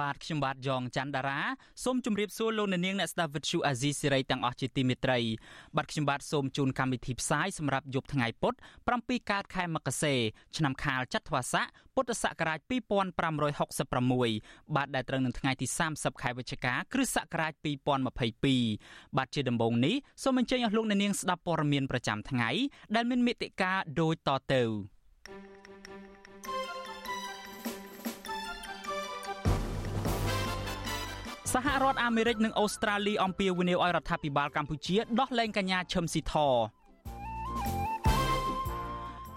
បាទខ្ញុំបាទយ៉ងច័ន្ទដារាសូមជម្រាបសួរលោកអ្នកនាងអ្នកស្ដាប់វិទ្យុអាស៊ីសេរីទាំងអស់ជាទីមេត្រីបាទខ្ញុំបាទសូមជូនកម្មវិធីផ្សាយសម្រាប់យប់ថ្ងៃពុធ7កើតខែមករាឆ្នាំខាលចត្វាស័កពុទ្ធសករាជ2566បាទដែលត្រូវនឹងថ្ងៃទី30ខែវិច្ឆិកាគ្រិស្តសករាជ2022បាទជាដំបូងនេះសូមអញ្ជើញអស់លោកអ្នកនាងស្ដាប់ព័ត៌មានប្រចាំថ្ងៃដែលមានមេតិការដូចតទៅ សហរដ្ឋអាមេរិកនិងអូស្ត្រាលីអំពាវនាវឲ្យរដ្ឋាភិបាលកម្ពុជាដោះលែងកញ្ញាឈឹមស៊ីធ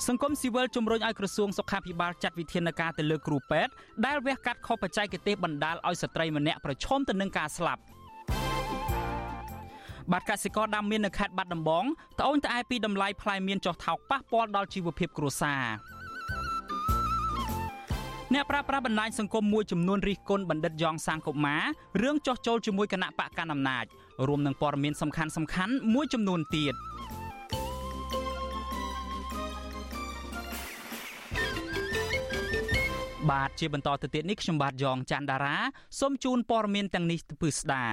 សង្គមស៊ីវិលជំរុញឲ្យក្រសួងសុខាភិបាលចាត់វិធានការទៅលើគ្រូពេទ្យដែលវះកាត់ខុសបច្ចេកទេសបណ្ដាលឲ្យស្ត្រីម្នាក់ប្រឈមទៅនឹងការស្លាប់បាទកសិករដាំមៀននៅខេត្តបាត់ដំបងត្អូញត្អែពីតម្លៃផ្លែមៀនចុះថោកប៉ះពាល់ដល់ជីវភាពគ្រួសារ អ្នកប្រាស្រ័យបណ្ដាញសង្គមមួយចំនួនរិះគន់បណ្ឌិតយ៉ងសាងកុមាររឿងចោះចូលជាមួយគណៈបកកណ្ដាលអំណាចរួមនឹងព័ត៌មានសំខាន់សំខាន់មួយចំនួនទៀត។ បាទជាបន្តទៅទៀតនេះខ្ញុំបាទយ៉ងច័ន្ទដារាសូមជូនព័ត៌មានទាំងនេះពឺស្ដា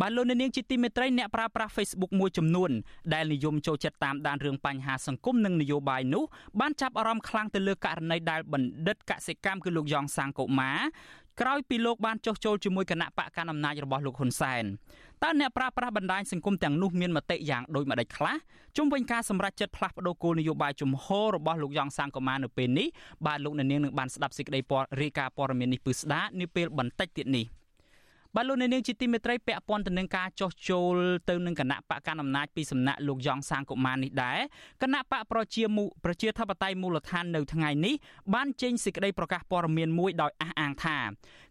បាទលោកនាងជាទីមេត្រីអ្នកប្រើប្រាស់ Facebook មួយចំនួនដែលនិយមចូលចិត្តតាមដានរឿងបញ្ហាសង្គមនិងនយោបាយនោះបានចាប់អារម្មណ៍ខ្លាំងទៅលើករណីដែលបណ្ឌិតកសិកម្មគឺលោកយ៉ងសាងកុមារ ក្រោយពីលោកបានចុះចូលជាមួយគណៈបកកណ្ដាលអំណាចរបស់លោកហ៊ុនសែនតើអ្នកប្រើប្រាស់បណ្ដាញសង្គមទាំងនោះមានមតិយ៉ាងដូចម្តេចខ្លះជុំវិញការសម្រេចចិត្តផ្លាស់ប្តូរគោលនយោបាយជំហររបស់លោកយ៉ងសាងកូម៉ានៅពេលនេះបាទលោកអ្នកនាងនឹងបានស្ដាប់សេចក្តីព័ត៌រាយការណ៍ព័ត៌មាននេះពឹស្ដានាពេលបន្តិចទៀតនេះ។ បាទលោកអ្នកនាងជាទីមេត្រីពាក់ព័ន្ធទៅនឹងការចោះចូលទៅនឹងគណៈបកកណ្ដាលអំណាចពីសំណាក់លោកយ៉ងសាងកុមារនេះដែរគណៈបកប្រជាមូប្រជាធិបតេយ្យមូលដ្ឋាននៅថ្ងៃនេះបានចេញសេចក្តីប្រកាសព័ត៌មានមួយដោយអះអាងថា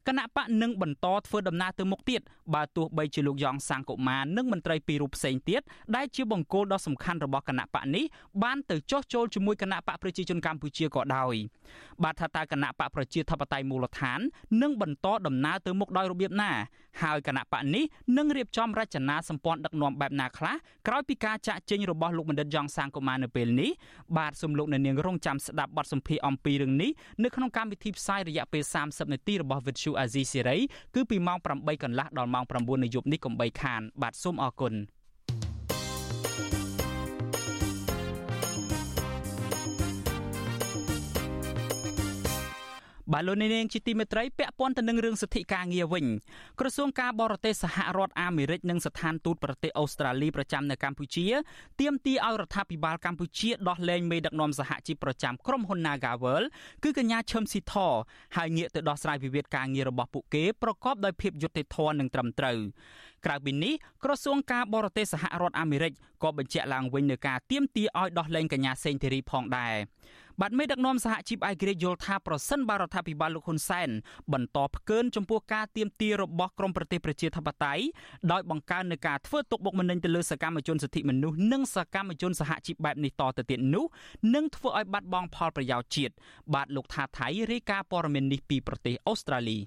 គណៈបកនឹងបន្តធ្វើដំណើរទៅមុខទៀតបើទោះបីជាលោកយ៉ងសាងកុមារនិងមន្ត្រីពីររូបផ្សេងទៀតដែលជាបង្គោលដ៏សំខាន់របស់គណៈបកនេះបានទៅចោះចូលជាមួយគណៈបកប្រជាជនកម្ពុជាក៏ដោយបាទថាតើគណៈបកប្រជាធិបតេយ្យមូលដ្ឋាននឹងបន្តដំណើរទៅមុខដោយរបៀបណាហើយគណៈបកនេះនឹងរៀបចំរចនាសម្ព័ន្ធដឹកនាំបែបណាខ្លះក្រោយពីការចាក់ចេញរបស់លោកបណ្ឌិតយ៉ងសាងកូម៉ានៅពេលនេះបាទសូមលោកអ្នកនាងរងចាំស្ដាប់បទសម្ភាសន៍អំពីរឿងនេះនៅក្នុងកម្មវិធីផ្សាយរយៈពេល30នាទីរបស់ Vuthu Azizi Siri គឺពីម៉ោង8កន្លះដល់ម៉ោង9នៅយប់នេះកុំបីខានបាទសូមអរគុណ បាទលោកនាងជាទីមេត្រីពាក់ព័ន្ធទៅនឹងរឿងសិទ្ធិការងារវិញក្រសួងការបរទេសសហរដ្ឋអាមេរិកនិងស្ថានទូតប្រទេសអូស្ត្រាលីប្រចាំនៅកម្ពុជាទាមទារឲ្យរដ្ឋាភិបាលកម្ពុជាដោះលែងមេដឹកនាំសហជីពប្រចាំក្រុមហ៊ុន Nagavel គឺកញ្ញាឈឹមស៊ីធហើយងាកទៅដោះស្រាយវិវាទការងាររបស់ពួកគេប្រកបដោយភាពយុត្តិធម៌និងត្រឹមត្រូវ ក្រៅពីនេះក្រសួងការបរទេសសហរដ្ឋអាមេរិកក៏បញ្ជាក់ឡើងវិញនៅការទាមទារឲ្យដោះលែងកញ្ញាសេងធីរីផងដែរបាទមេដឹកនាំសហជីពឯករាជ្យយល់ថាប្រសិនបើរដ្ឋាភិបាលលោកហ៊ុនសែនបន្តផ្កើនចំពោះការទៀមទារបស់ក្រមប្រទេសប្រជាធិបតេយ្យដោយបង្កើននឹងការធ្វើទុកបុកម្នេញទៅលើសកម្មជនសិទ្ធិមនុស្សនិងសកម្មជនសហជីពបែបនេះតទៅទៀតនោះនឹងធ្វើឲ្យបាត់បង់ផលប្រយោជន៍ជាតិបាទលោកថាថៃរាយការណ៍ព័ត៌មាននេះពីប្រទេសអូស្ត្រាលី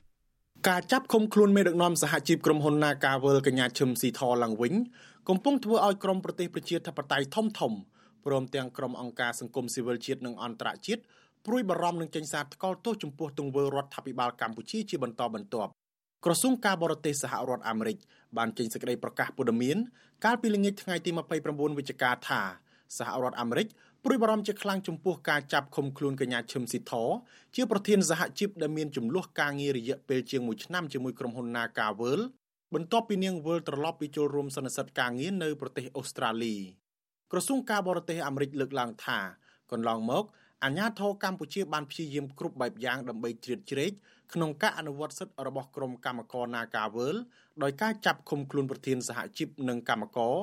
ការចាប់ឃុំខ្លួនមេដឹកនាំសហជីពក្រុមហ៊ុន Nagavel កញ្ញាឈឹមស៊ីធឡើងវិញកំពុងធ្វើឲ្យក្រមប្រទេសប្រជាធិបតេយ្យធំធំព្រមទាំងក្រុមអង្គការសង្គមស៊ីវិលជាតិនិងអន្តរជាតិព្រួយបារម្ភនឹងចេញសារថ្កោលទោសចំពោះទង្វើរដ្ឋាភិបាលកម្ពុជាជាបន្តបន្ទាប់ក្រសួងការបរទេសសហរដ្ឋអាមេរិកបានចេញសេចក្តីប្រកាសព័ត៌មាន កាលពីល្ងាចថ្ងៃទី29វិច្ឆិកាថាសហរដ្ឋអាមេរិក ព្រួយបារម្ភជាខ្លាំងចំពោះការចាប់ឃុំខ្លួនកញ្ញាឈឹមស៊ីធជាប្រធានសហជីពដែលមានចំនួនការងាររយៈពេលជាង1ឆ្នាំជាមួយក្រុមហ៊ុន Nagavel បន្ទាប់ពីនាងវិលត្រឡប់ពីចូលរួមសន្និសីទការងារនៅប្រទេសអូស្ត្រាលីក្រសួងការបរទេសអាមេរិកលើកឡើងថាកន្លងមកអាញាធរកម្ពុជាបានព្យាយាមគ្រប់បែបយ៉ាងដើម្បីជ្រៀតជ្រែកក្នុងការអនុវត្តសិទ្ធិរបស់ក្រុមកម្មករ Nagavel ដោយការចាប់ឃុំខ្លួនប្រធានសហជីពនិងកម្មករ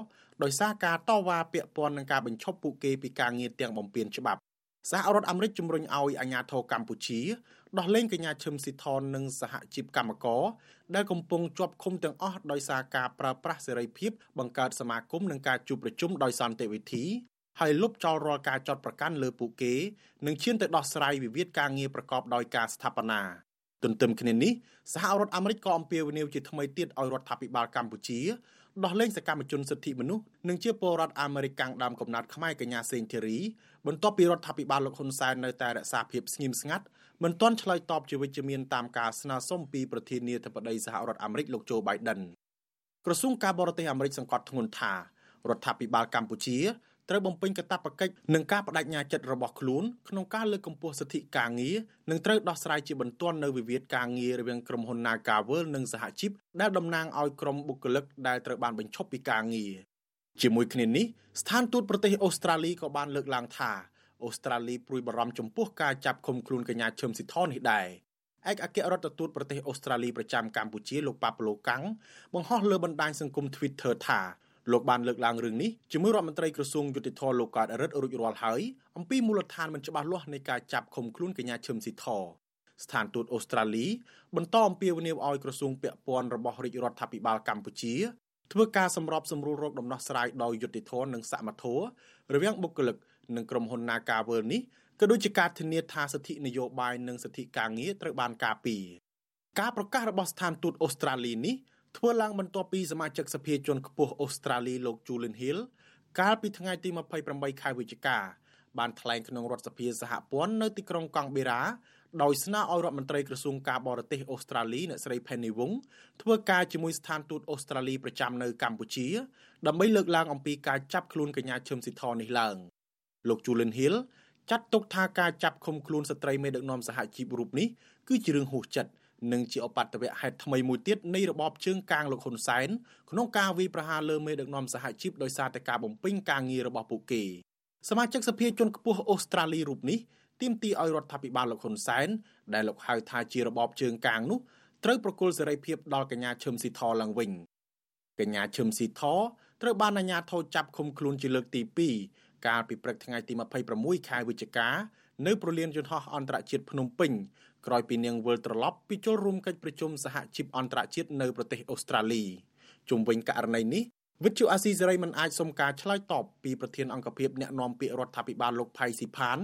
ដោយសារការតវ៉ាពាក់ព័ន្ធនឹងការបញ្ឈប់ពួកគេពីការងារទាំងបំពេញច្បាប់សហរដ្ឋអាមេរិកជំរុញឲ្យអាជ្ញាធរកម្ពុជាដោះលែងកញ្ញាឈឹមស៊ីថននិងសហជីពកម្មករដែលកំពុងជាប់ឃុំទាំងអស់ដោយសារការប្រើប្រាស់សេរីភាពបង្កើតសមាគមនិងការជួបប្រជុំដោយសន្តិវិធីហើយលុបចោលរាល់ការចាត់ប្រកាន់លើពួកគេនិងឈានទៅដោះស្រាយវិវាទការងារប្រកបដោយការស្ថាបនាទន្ទឹមគ្នានេះសហរដ្ឋអាមេរិកក៏អំពាវនាវជាថ្មីទៀតឲ្យរដ្ឋាភិបាលកម្ពុជា ដោះលែងសកម្មជនសិទ្ធិមនុស្សនិងជាពលរដ្ឋអាមេរិកកាំងដើមកំណត់ខ្មែរកញ្ញាសេងធីរីបន្ទាប់ពីរដ្ឋាភិបាលលោកហ៊ុនសែននៅតែរក្សាភាពស្ងៀមស្ងាត់មិនទាន់ឆ្លើយតបជាវិជ្ជមានតាមការស្នើសុំពីប្រធានាធិបតីសហរដ្ឋអាមេរិកលោកโจ Biden ក្រសួងការបរទេសអាមេរិកសង្កត់ធ្ងន់ថារដ្ឋាភិបាលកម្ពុជា ត្រូវបំពេញកាតព្វកិច្ចនិងការបដិញ្ញាចិត្តរបស់ខ្លួនក្នុងការលើកកម្ពស់សិទ្ធិការងារនិងត្រូវដោះស្រាយជាបន្ទាន់នៅវិវាទការងាររវាងក្រុមហ៊ុន Nagavel និងសហជីពដែលតំណាងឲ្យក្រុមបុគ្គលិកដែលត្រូវបានបញ្ឈប់ពីការងារជាមួយគ្នានេះស្ថានទូតប្រទេសអូស្ត្រាលីក៏បានលើកឡើងថាអូស្ត្រាលីព្រួយបារម្ភចំពោះការចាប់ឃុំខ្លួនកញ្ញាឈឹមស៊ីថននេះដែរឯកអគ្គរដ្ឋទូតប្រទេសអូស្ត្រាលីប្រចាំកម្ពុជាលោកប៉ាប្លូកាំងបង្ហោះលើបណ្ដាញសង្គម Twitter ថា លោកបានលើកឡើងរឿងនេះជាមួយរដ្ឋមន្ត្រីក្រសួងយុតិធម៌លោកកើតរិទ្ធរួចរាល់ហើយអំពីមូលដ្ឋានមិនច្បាស់លាស់នៃការចាប់ឃុំខ្លួនកញ្ញាឈឹមស៊ីធស្ថានទូតអូស្ត្រាលីបន្តអំពាវនាវឲ្យក្រសួងពាក់ព័ន្ធរបស់រាជរដ្ឋាភិបាលកម្ពុជាធ្វើការសម្របសម្រួលរោគដំណោះស្រាយដោយយុតិធម៌និងសមត្ថភាពរវាងបុគ្គលិកនិងក្រុមហ៊ុន Nagavel នេះក៏ដូចជាការធានាថាសិទ្ធិនយោបាយនិងសិទ្ធិការងារត្រូវបានការពារការប្រកាសរបស់ស្ថានទូតអូស្ត្រាលីនេះ ធ្វើឡើងបន្ទាប់ពីសមាជិកសភាជាន់ខ្ពស់អូស្ត្រាលីលោក Julian Hill កាលពីថ្ងៃទី28ខែវិច្ឆិកាបានថ្លែងក្នុងរដ្ឋសភាសហព័ន្ធនៅទីក្រុងកង់បេរ៉ាដោយស្នើឲ្យរដ្ឋមន្ត្រីក្រសួងការបរទេសអូស្ត្រាលីអ្នកស្រី Penny Wong ធ្វើការជាមួយស្ថានទូតអូស្ត្រាលីប្រចាំនៅកម្ពុជាដើម្បីលើកឡើងអំពីការចាប់ខ្លួនកញ្ញាឈឹមស៊ីធនេះឡើងលោក Julian Hill ចាត់ទុកថាការចាប់ឃុំខ្លួនស្ត្រីមេដឹកនាំសហជីពរូបនេះគឺជារឿងហួសចិត្ត និងជាអបតវៈហេតុថ្មីមួយទៀតនៃរបបជើងកាងលោកហ៊ុនសែនក្នុងការវាយប្រហារលើមេដឹកនាំសហជីពដោយសារតែការបំពេញការងាររបស់ពួកគេសមាជិកសភាជាន់ខ្ពស់អូស្ត្រាលីរូបនេះទាមទារឲ្យរដ្ឋាភិបាលលោកហ៊ុនសែនដែលលោកហៅថាជារបបជើងកាងនោះត្រូវប្រគល់សេរីភាពដល់កញ្ញាឈឹមស៊ីធឡើងវិញកញ្ញាឈឹមស៊ីធត្រូវបានអាជ្ញាធរចាប់ឃុំខ្លួនជាលើកទី2កាលពីព្រឹកថ្ងៃទី26ខែវិច្ឆិកានៅប្រលានយន្តហោះអន្តរជាតិភ្នំពេញ ក្រោយពីនាងវិលត្រឡប់ពីចូលរួមកិច្ចប្រជុំសហជីពអន្តរជាតិនៅប្រទេសអូស្ត្រាលីជុំវិញករណីនេះវិទ្យុអាស៊ីសេរីមិនអាចសុំការឆ្លើយតបពីប្រធានអង្គភិបអ្នកណែនាំពាក្យរដ្ឋាភិបាលលោកផៃស៊ីផាន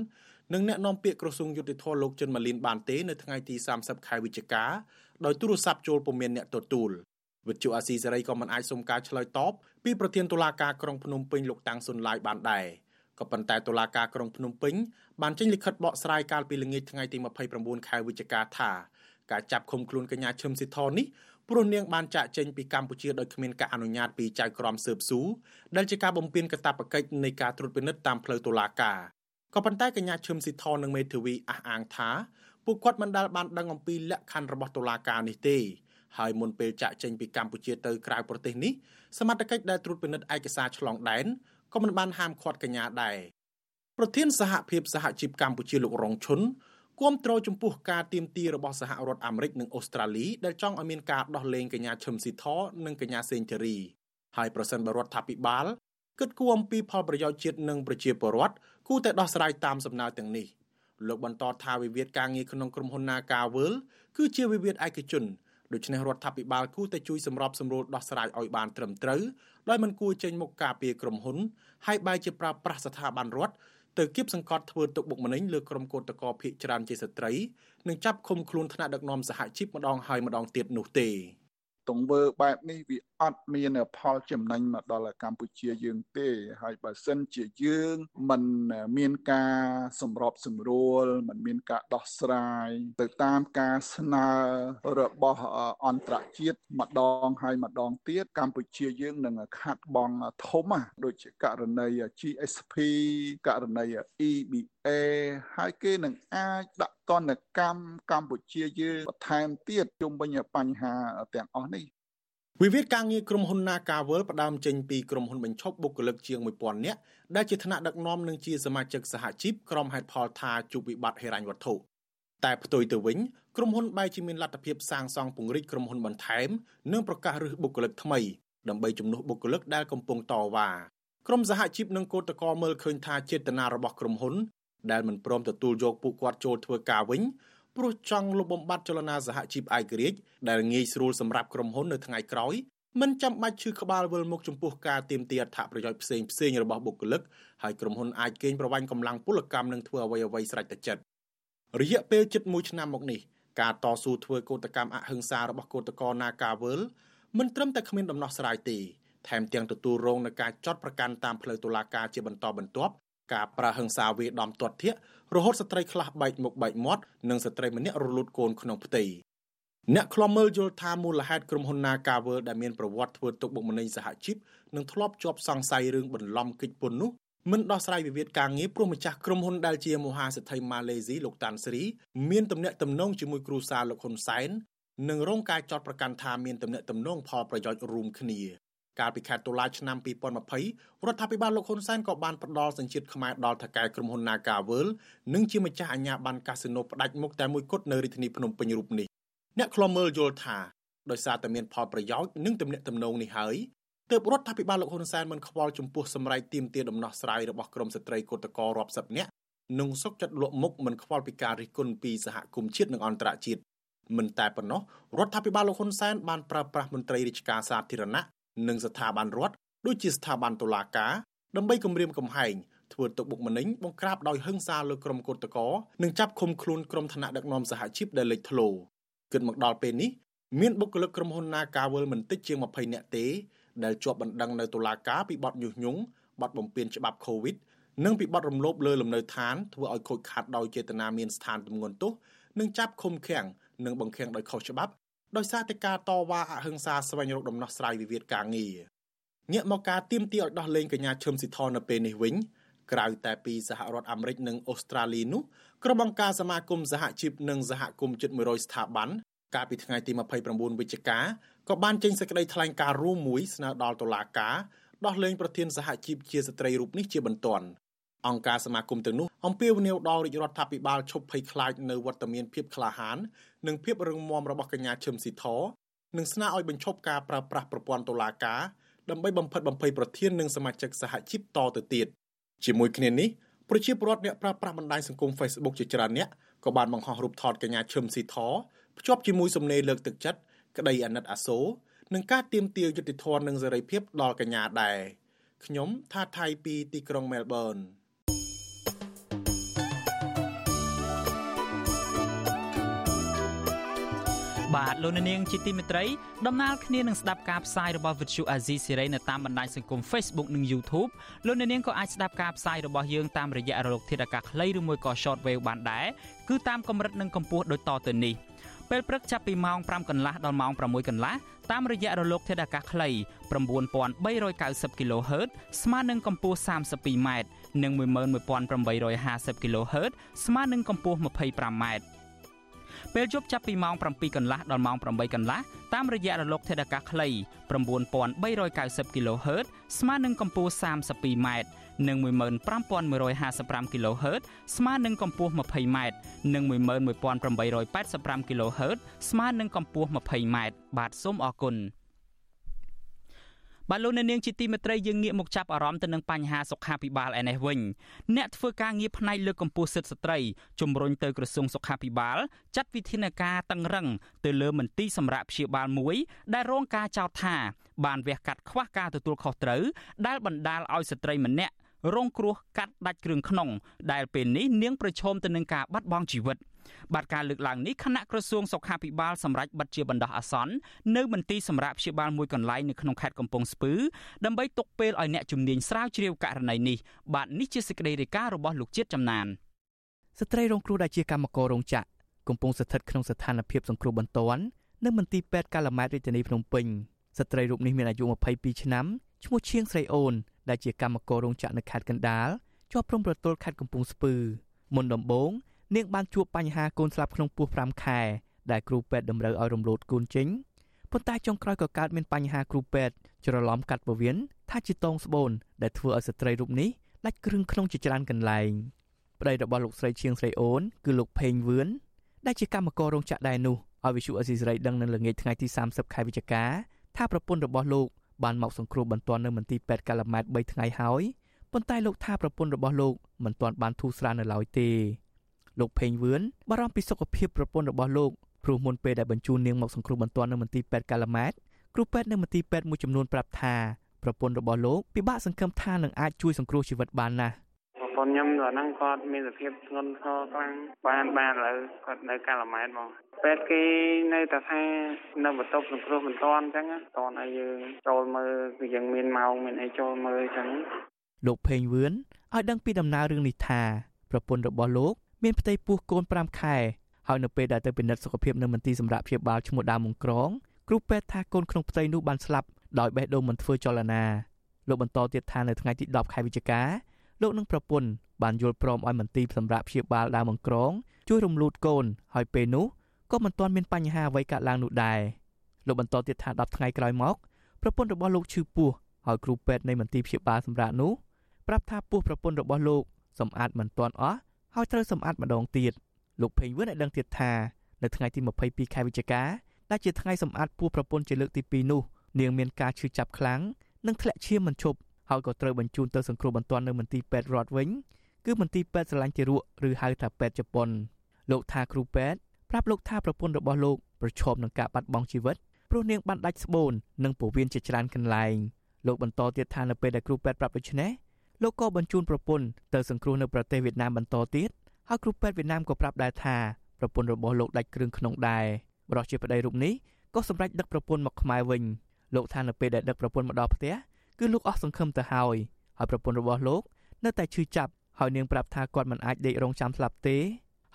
និងអ្នកនាំពាក្យក្រសួងយុតិធធលោកចិនម៉ាលីនបានទេនៅថ្ងៃទី30ខែវិច្ឆិកាដោយទូរស័ព្ទចូលពុំមានអ្នកទទួលវិទ្យុអាស៊ីសេរីក៏មិនអាចសុំការឆ្លើយតបពីប្រធានតុលាការក្រុងភ្នំពេញលោកតាំងសុនឡាយបានដែរ ក៏ប៉ុន្តែតុលាការក្រុងភ្នំពេញបានចេញលិខិតបកស្រាយកាលពីល្ងាចថ្ងៃទី29ខែវិច្ឆិកាថាការចាប់ឃុំខ្លួនកញ្ញាឈឹមស៊ីធនេះព្រោះនាងបានចាក់ចេញពីកម្ពុជាដោយគ្មានការអនុញ្ញាតពីចៅក្រមស៊ើបស៊ូដែលជាការបំពានកាតព្វកិច្ចនៃការត្រួតពិនិត្យតាមផ្លូវតុលាការក៏ប៉ុន្តែកញ្ញាឈឹមស៊ីធនិងមេធាវីអះអាងថាពួកគាត់មិនដែលបានដឹងអំពីលក្ខខណ្ឌរបស់តុលាការនេះទេហើយមុនពេលចាក់ចេញពីកម្ពុជាទៅក្រៅប្រទេសនេះសមត្ថកិច្ចដែលត្រួតពិនិត្យឯកសារឆ្លងដែន ក៏មិនបានហាមឃាត់កញ្ញាដែរប្រធានសហភាពសហជីពកម្ពុជាលោករងឈុនគាំទ្រចំពោះការទៀមទីរបស់សហរដ្ឋអាមេរិកនិងអូស្ត្រាលីដែលចង់ឲ្យមានការដោះលែងកញ្ញាឈឹមស៊ីធនិងកញ្ញាសេងធារីហើយប្រសិនបរដ្ឋាភិបាលគិតគូរអំពីផលប្រយោជន៍ជាតិនិងប្រជាពលរដ្ឋគួរតែដោះស្រាយតាមសំណើទាំងនេះលោកបន្តថាវិវាទការងារក្នុងក្រុមហ៊ុន Nagavel គឺជាវិវាទឯកជន ដូច្នេះរដ្ឋាភិបាលគួរតែជួយសម្របសម្រួលដោះស្រាយឲ្យបានត្រឹមត្រូវដោយមិនគួរចេញមុខការពារក្រុមហ៊ុនហើយបែរជាប្រើប្រាស់ស្ថាប័នរដ្ឋទៅគៀបសង្កត់ធ្វើទុកបុកម្នេញលើក្រុមកោតក្រភៀកច្រើនជាស្ត្រីនិងចាប់ឃុំខ្លួនថ្នាក់ដឹកនាំសហជីពម្ដងហើយម្ដងទៀតនោះទេ ទង្វើបែបនេះវាអត់មានផលចំណេញមកដល់កម្ពុជាយើងទេហើយបើសិនជាយើងមិនមានការសម្របសម្រួលមិនមានការដោះស្រាយទៅតាមការស្នើរបស់អន្តរជាតិម្ដងហើយម្ដងទៀតកម្ពុជាយើងនឹងខាត់បងធំដូចជាករណី GSP ករណី EBA ហើយគេនឹងអាចដាក់ទណ្ឌកម្មកម្ពុជាយើងបន្ថែមទៀតជុំវិញបញ្ហាទាំងអស់នេះវិវាទការងារក្រុមហ៊ុន Nagavel ផ្ដើមចេញពីក្រុមហ៊ុនបញ្ឈប់បុគ្គលិកជាង1000នាក់ដែលជាថ្នាក់ដឹកនាំនិងជាសមាជិកសហជីពក្រុមហេតុផលថាជួបវិបត្តិហិរញ្ញវត្ថុតែផ្ទុយទៅវិញក្រុមហ៊ុនបែរជាមានលទ្ធភាពសាងសង់ពង្រីកក្រុមហ៊ុនបន្ថែមនិងប្រកាសរើសបុគ្គលិកថ្មីដើម្បីជំនួសបុគ្គលិកដែលកំពុងតវ៉ាក្រុមសហជីពនិងកោតក្រមើលឃើញថាចេតនារបស់ក្រុមហ៊ុន ដែលមិនព្រមទទួលយកពួកគាត់ចូលធ្វើការវិញព្រោះចង់លុបបំបាត់ចលនាសហជីពឯករាជ្យដែលងាយស្រួលសម្រាប់ក្រុមហ៊ុននៅថ្ងៃក្រោយមិនចាំបាច់ឈឺក្បាលវិលមុខចំពោះការទៀមទាអត្ថប្រយោជន៍ផ្សេងផ្សេងរបស់បុគ្គលិកហើយក្រុមហ៊ុនអាចកេងប្រវ័ញ្ចកម្លាំងពលកម្មនិងធ្វើអ្វីអ្វីស្រេចតែចិត្តរយៈពេលជិត1ឆ្នាំមកនេះការតស៊ូធ្វើកោតកម្មអហិង្សារបស់កោតក្រ Nagawal មិនត្រឹមតែគ្មានដំណោះស្រាយទេថែមទាំងទទួលរងនឹងការចាត់ប្រកាន់តាមផ្លូវតុលាការជាបន្តបន្ទាប់ ការប្រើហិង្សាវាយដំទាត់ធាក់រហូតស្ត្រីខ្លះបែកមុខបែកមាត់និងស្ត្រីម្នាក់រលូតកូនក្នុងផ្ទៃអ្នកខ្លំមើលយល់ថាមូលហេតុក្រុមហ៊ុន Nagavel ដែលមានប្រវត្តិធ្វើទុកបុកម្នេញសហជីពនិងធ្លាប់ជាប់សង្ស័យរឿងបន្លំកិច្ចពន្ធនោះមិនដោះស្រាយវិវាទការងារព្រោះម្ចាស់ក្រុមហ៊ុនដែលជាមហាសេដ្ឋីម៉ាឡេស៊ីលោកតាន់ស្រីមានទំនាក់ទំនងជាមួយគ្រូសាលោកហ៊ុនសែននិងរងការចោទប្រកាន់ថាមានទំនាក់ទំនងផលប្រយោជន៍រួមគ្នា កាលពីខែតុលាឆ្នាំ2020រដ្ឋាភិបាលលោកហ៊ុនសែនក៏បានផ្ដល់សញ្ជាតិខ្មែរដល់ថៅកែក្រុមហ៊ុន Nagavel និងជាម្ចាស់អាជ្ញាប័ណ្ណកាស៊ីណូផ្ដាច់មុខតែមួយគត់នៅរាជធានីភ្នំពេញរូបនេះអ្នកខ្លមើលយល់ថាដោយសារតែមានផលប្រយោជន៍និងទំនាក់ទំនងនេះហើយទើបរដ្ឋាភិបាលលោកហ៊ុនសែនមិនខ្វល់ចំពោះសម្រេចទៀមទាដំណោះស្រាយរបស់ក្រមស្ត្រីកោតក្ររាប់សិបនាក់និងសុកចិត្តលក់មុខមិនខ្វល់ពីការរិះគន់ពីសហគមន៍ជាតិនិងអន្តរជាតិមិនតែប៉ុណ្ណោះរដ្ឋាភិបាលលោកហ៊ុនសែនបានប្រើប្រាស់មន្ត្រីរាជការសាធារណៈ និងស្ថាប័នរដ្ឋដូចជាស្ថាប័នតុលាការដើម្បីគម្រាមកំហែងធ្វើទុកបុកម្នេញបង្ក្រាបដោយហិង្សាលើក្រុមកោតក្រនិងចាប់ឃុំខ្លួនក្រុមថ្នាក់ដឹកនាំសហជីពដែលលេចធ្លោគិតមកដល់ពេលនេះមានបុគ្គលិកក្រុមហ៊ុន Nagawal មិនតិចជាង20នាក់ទេដែលជាប់បណ្ដឹងនៅតុលាការពីបទញុះញង់បទបំពានច្បាប់ COVID និងពីបទរំលោភលើលំនៅឋានធ្វើឲ្យខូចខាតដោយចេតនាមានស្ថានទម្ងន់ទោសនិងចាប់ឃុំឃាំងនិងបង្ខាំងដោយខុសច្បាប់ ដោយសារតែការតវ៉ាអហិង្សាស្វែងរកដំណោះស្រាយវិវាទការងារងាកមកការទៀមទាឲ្យដោះលែងកញ្ញាឈឹមស៊ីធនៅពេលនេះវិញក្រៅតែពីសហរដ្ឋអាមេរិកនិងអូស្ត្រាលីនោះក្រុមអង្គការសមាគមសហជីពនិងសហគមន៍ជិត100ស្ថាប័នកាលពីថ្ងៃទី29វិច្ឆិកាក៏បានចេញសេចក្តីថ្លែងការណ៍រួមមួយស្នើដល់តុលាការដោះលែងប្រធានសហជីពជាស្ត្រីរូបនេះជាបន្ទាន់ អង្គការសមាគមទាំងនោះអំពាវនាវដល់រាជរដ្ឋាភិបាលឈប់ភ័យខ្លាចនៅវត្តមានភាពក្លាហាននិងភាពរឹងមាំរបស់កញ្ញាឈឹមស៊ីធនិងស្នើឲ្យបញ្ឈប់ការប្រើប្រាស់ប្រព័ន្ធតុលាការដើម្បីបំផិតបំភ័យប្រធាននិងសមាជិកសហជីពតទៅទៀតជាមួយគ្នានេះប្រជាពលរដ្ឋអ្នកប្រើប្រាស់បណ្ដាញសង្គម Facebook ជាច្រើនអ្នកក៏បានបង្ហោះរូបថតកញ្ញាឈឹមស៊ីធភ្ជាប់ជាមួយសំណេរលើកទឹកចិត្តក្តីអាណិតអាសូរនិងការទៀមទាយុត្តិធម៌និងសេរីភាពដល់កញ្ញាដែរខ្ញុំថាថៃពីទីក្រុងមែលប៊ន បាទលោកនាងជាទីមេត្រីដំណើរគ្នានឹងស្ដាប់ការផ្សាយរបស់ Vuthu Azizi Serai នៅតាមបណ្ដាញសង្គម Facebook និង YouTube លោកនាងក៏អាចស្ដាប់ការផ្សាយរបស់យើងតាមរយៈរលកធាតុអាកាសខ្លីឬមួយក៏ Shortwave បានដែរគឺតាមកម្រិតនិងកម្ពស់ដូចតទៅនេះពេលព្រឹកចាប់ពីម៉ោង5កន្លះដល់ម៉ោង6កន្លះតាមរយៈរលកធាតុអាកាសខ្លី9390 kHz ស្មើនឹងកម្ពស់ 32m និង11850 kHz ស្មើនឹងកម្ពស់ 25m ពេលយប់ចាប់ពីម៉ោង7កន្លះដល់ម៉ោង8កន្លះតាមរយៈរលកធាតុអាកាសខ្លី9390 kHz ស្មើនឹងកម្ពស់ 32m និង15155 kHz ស្មើនឹងកម្ពស់ 20m និង11885 kHz ស្មើនឹងកម្ពស់ 20m បាទសូមអរគុណ បាទលោកអ្នកនាងជាទីមេត្រីយើងងាកមកចាប់អារម្មណ៍ទៅនឹងបញ្ហាសុខាភិបាលឯនេះវិញអ្នកធ្វើការងារផ្នែកលើកកម្ពស់សិទ្ធិស្ត្រីជំរុញទៅក្រសួងសុខាភិបាលចាត់វិធានការតឹងរឹងទៅលើមន្ទីរសម្រាប់ព្យាបាលមួយ ដែលរងការចោទថាបានវះកាត់ខ្វះការទទួលខុសត្រូវដែលបណ្ដាលឲ្យស្ត្រីម្នាក់រងគ្រោះកាត់ដាច់គ្រឿងក្នុងដែលពេលនេះនាងប្រឈមទៅនឹងការបាត់បង់ជីវិត បាទការលើកឡើងនេះគណៈក្រសួងសុខាភិបាលសម្រាប់បិទជាបណ្ដោះអាសន្ននៅមន្ទីរសម្រាប់ព្យាបាលមួយកន្លែងនៅក្នុងខេត្តកំពង់ស្ពឺដើម្បីទុកពេលឲ្យអ្នកជំនាញស្រាវជ្រាវករណីនេះបាទនេះជាសេចក្តីរាយការណ៍របស់លោកជាតិចំណានស្ត្រីរងគ្រោះដែលជាកម្មកររោងចក្រកំពុងស្ថិតក្នុងស្ថានភាពសង្គ្រោះបន្ទាន់នៅមន្ទីរពេទ្យកាឡាម៉ែតរាជធានីភ្នំពេញស្ត្រីរូបនេះមានអាយុ22ឆ្នាំឈ្មោះឈៀងស្រីអូនដែលជាកម្មកររោងចក្រនៅខេត្តកណ្ដាលជាប់ព្រំប្រទល់ខេត្តកំពង់ស្ពឺមុនដំបូង នាងបានជួបបញ្ហាកូនស្លាប់ក្នុងពោះ5ខែដែលគ្រូពេទ្យតម្រូវឲ្យរំលោតកូនចេញប៉ុន្តែចុងក្រោយក៏កើតមានបញ្ហាគ្រូពេទ្យច្រឡំកាត់ពោះវៀនថាជាតងស្បូនដែលធ្វើឲ្យស្ត្រីរូបនេះដាច់គ្រឿងក្នុងជាច្រើនកន្លែងប្តីរបស់លោកស្រីឈៀងស្រីអូនគឺលោកផេងវឿនដែលជាកម្មកររោងចក្រដែរនោះឲ្យវិសុអេស៊ីស្រីដឹងនៅល្ងាចថ្ងៃទី30ខែវិច្ឆិកាថាប្រពន្ធរបស់លោកបានមកសង្គ្រោះបន្ទាន់នៅមន្ទីរពេទ្យកាឡាម៉ែត3ថ្ងៃហើយប៉ុន្តែលោកថាប្រពន្ធរបស់លោកមិនទាន់បានធូរស្រាលនៅឡើយទេ លោកផេងវឿនបារម្ភពីសុខភាពប្រពន្ធរបស់លោកព្រោះមុនពេលដែលបញ្ជូននាងមកសង្គ្រោះបន្ទាន់នៅមន្ទីរពេទ្យកាឡាម៉ែតគ្រូពេទ្យនៅមន្ទីរពេទ្យមួយចំនួនប្រាប់ថាប្រពន្ធរបស់លោកពិបាកសង្ឃឹមថានឹងអាចជួយសង្គ្រោះជីវិតបានណាស់ប្រពន្ធខ្ញុំដល់ហ្នឹងគាត់មានសភាពធ្ងន់ធ្ងរខ្លាំងបានបានឥឡូវគាត់នៅកាឡាម៉ែតហ្មងពេទ្យគេនៅតែថានៅបន្ទប់សង្គ្រោះមិនតាន់អញ្ចឹងតន់ឲ្យយើងចូលមើលគឺយើងមានម៉ោងមានអីចូលមើលអញ្ចឹងលោកផេងវឿនឲ្យដឹងពីដំណើររឿងនេះថាប្រពន្ធរបស់លោក មានផ្ទៃពោះកូន5ខែហើយនៅពេលដែលទៅពិនិត្យសុខភាពនៅមន្ទីរសម្រាប់ព្យាបាលឈ្មោះដើមមង្ក្រងគ្រូពេទ្យថាកូនក្នុងផ្ទៃនោះបានស្លាប់ដោយបេះដូងមិនធ្វើចលនាលោកបន្តទៀតថានៅថ្ងៃទី10ខែវិច្ឆិកាលោកនិងប្រពន្ធបានយល់ព្រមឲ្យមន្ទីរសម្រាប់ព្យាបាលដើមមង្ក្រងជួយរំលូតកូនហើយពេលនោះក៏មិនទាន់មានបញ្ហាអ្វីកើតឡើងនោះដែរលោកបន្តទៀតថា10ថ្ងៃក្រោយមកប្រពន្ធរបស់លោកឈឺពោះហើយគ្រូពេទ្យនៃមន្ទីរព្យាបាលសម្រាប់នោះប្រាប់ថាពោះប្រពន្ធរបស់លោកសម្អាតមិនទាន់អស់ ហើយត្រូវសម្អាតម្ដងទៀតលោកភេងវឿនឲ្យដឹងទៀតថានៅថ្ងៃទី22ខែវិច្ឆិកាដែលជាថ្ងៃសម្អាតពោះប្រពន្ធជាលើកទី2នោះនាងមានការឈឺចាប់ខ្លាំងនិងធ្លាក់ឈាមមិនឈប់ហើយក៏ត្រូវបញ្ជូនទៅសង្គ្រោះបន្ទាន់នៅមន្ទីរពេទ្យរដ្ឋវិញគឺមន្ទីរពេទ្យស្រឡាញ់ទារកឬហៅថាពេទ្យជប៉ុនលោកថាគ្រូពេទ្យប្រាប់លោកថាប្រពន្ធរបស់លោកប្រឈមនឹងការបាត់បង់ជីវិតព្រោះនាងបានដាច់ស្បូននិងពោះវៀនជាច្រើនកន្លែងលោកបន្តទៀតថានៅពេលដែលគ្រូពេទ្យប្រាប់ដូច្នេះ លោកក៏បញ្ជូនប្រពន្ធទៅសង្គ្រោះនៅប្រទេសវៀតណាមបន្តទៀតហើយគ្រូពេទ្យវៀតណាមក៏ប្រាប់ដែរថាប្រពន្ធរបស់លោកដាច់គ្រឿងក្នុងដែរបរិសុទ្ធជាប្តីរូបនេះក៏សម្រេចដឹកប្រពន្ធមកខ្មែរវិញលោកថានៅពេលដែលដឹកប្រពន្ធមកដល់ផ្ទះគឺលោកអស់សង្ឃឹមទៅហើយហើយប្រពន្ធរបស់លោកនៅតែឈឺចាប់ហើយនាងប្រាប់ថាគាត់មិនអាចដេករងចាំស្លាប់ទេ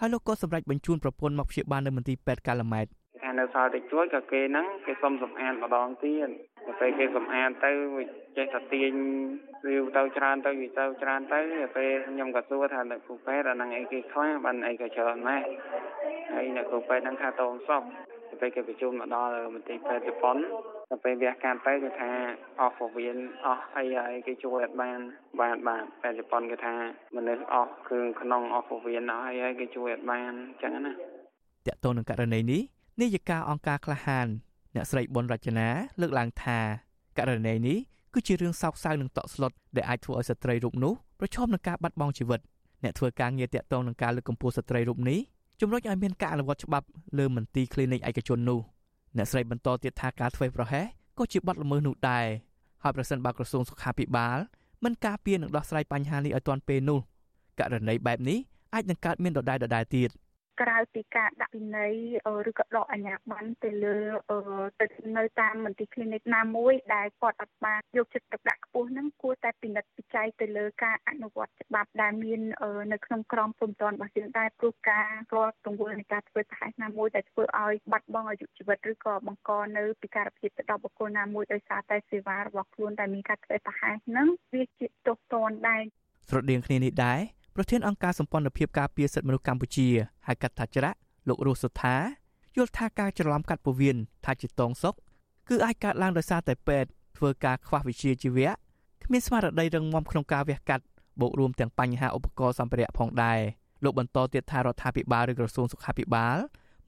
ហើយលោកក៏សម្រេចបញ្ជូនប្រពន្ធមកព្យាបាលនៅមន្ទីរពេទ្យកាឡាម៉ែត ថានៅសល់តិចជួយក៏គេហ្នឹងគេសុំសម្អាតម្ដងទៀតទៅពេលគេសម្អាតទៅចេះតែទាញវាទៅច្រើនទៅវាទៅច្រើនទៅពេលខ្ញុំក៏សួរថាអ្នកគ្រូពេទ្យអាហ្នឹងអីគេខ្លះបានអីក៏ច្រើនណាស់ហើយអ្នកគ្រូពេទ្យហ្នឹងថាតងសពទៅពេលគេប្រជុំមកដល់មន្ទីរពេទ្យជប៉ុនទៅពេលវះកាត់ទៅគេថាអស់ពោះវៀនអស់អីហើយគេជួយអត់បានបានបាទពេទ្យជប៉ុនគេថាមនុស្សអស់គ្រឿងក្នុងអស់ពោះវៀនអស់អីហើយគេជួយអត់បានអញ្ចឹងណាតកតទៅនឹងករណីនេះ នាយិកាអង្គការក្លាហានអ្នកស្រីប៊ុនរចនាលើកឡើងថាករណីនេះគឺជារឿងសោកសៅនិងតក់ស្លុតដែលអាចធ្វើឲ្យស្ត្រីរូបនោះប្រឈមនឹងការបាត់បង់ជីវិតអ្នកធ្វើការងារតាក់ទងនឹងការលើកកម្ពស់ស្ត្រីរូបនេះជំរុញឲ្យមានការអនុវត្តច្បាប់លើមន្ទីរ clinic ឯកជននោះអ្នកស្រីបន្តទៀតថាការធ្វើប្រហែសក៏ជាបទល្មើសនោះដែរហើយប្រសិនបើក្រសួងសុខាភិបាលមិនការពារនិងដោះស្រាយបញ្ហានេះឲ្យទាន់ពេលនោះករណីបែបនេះអាចនឹងកើតមានដដែលដដែលទៀត។ ក្រៅពីការដាក់ពិន័យឬក៏ដកអាជ្ញាប័ណ្ណទៅលើទៅនៅតាមមន្ទីរ clinic ណាមួយដែលគាត់អត់បានយកចិត្តទុកដាក់ខ្ពស់ហ្នឹងគួរតែពិនិត្យពិច័យទៅលើការអនុវត្តច្បាប់ដែលមាននៅក្នុងក្រមព្រំដែនរបស់យើងដែរព្រោះការរាល់ទង្វើនៃការធ្វើប្រហែសណាមួយដែលធ្វើឲ្យបាត់បង់អាយុជីវិតឬក៏បង្កនៅពិការភាពទៅដល់បុគ្គលណាមួយដោយសារតែសេវារបស់ខ្លួនដែលមានការធ្វើប្រហែសហ្នឹងវាជាទោសទណ្ឌដែរស្រដៀងគ្នានេះដែរ ប្រធានអង្គការសម្ព័ន្ធភាពការពារសិទ្ធិមនុស្សកម្ពុជាហៅកាត់ថាច្រាក់លោករស់សុថាយល់ថាការច្រឡំកាត់ពោះវៀនថាជាតងសុកគឺអាចកើតឡើងដោយសារតែពេទ្យធ្វើការខ្វះវិជ្ជាជីវៈគ្មានស្មារតីរឹងមាំក្នុងការវះកាត់បូករួមទាំងបញ្ហាឧបករណ៍សម្ភារៈផងដែរលោកបន្តទៀតថារដ្ឋាភិបាលឬក្រសួងសុខាភិបាល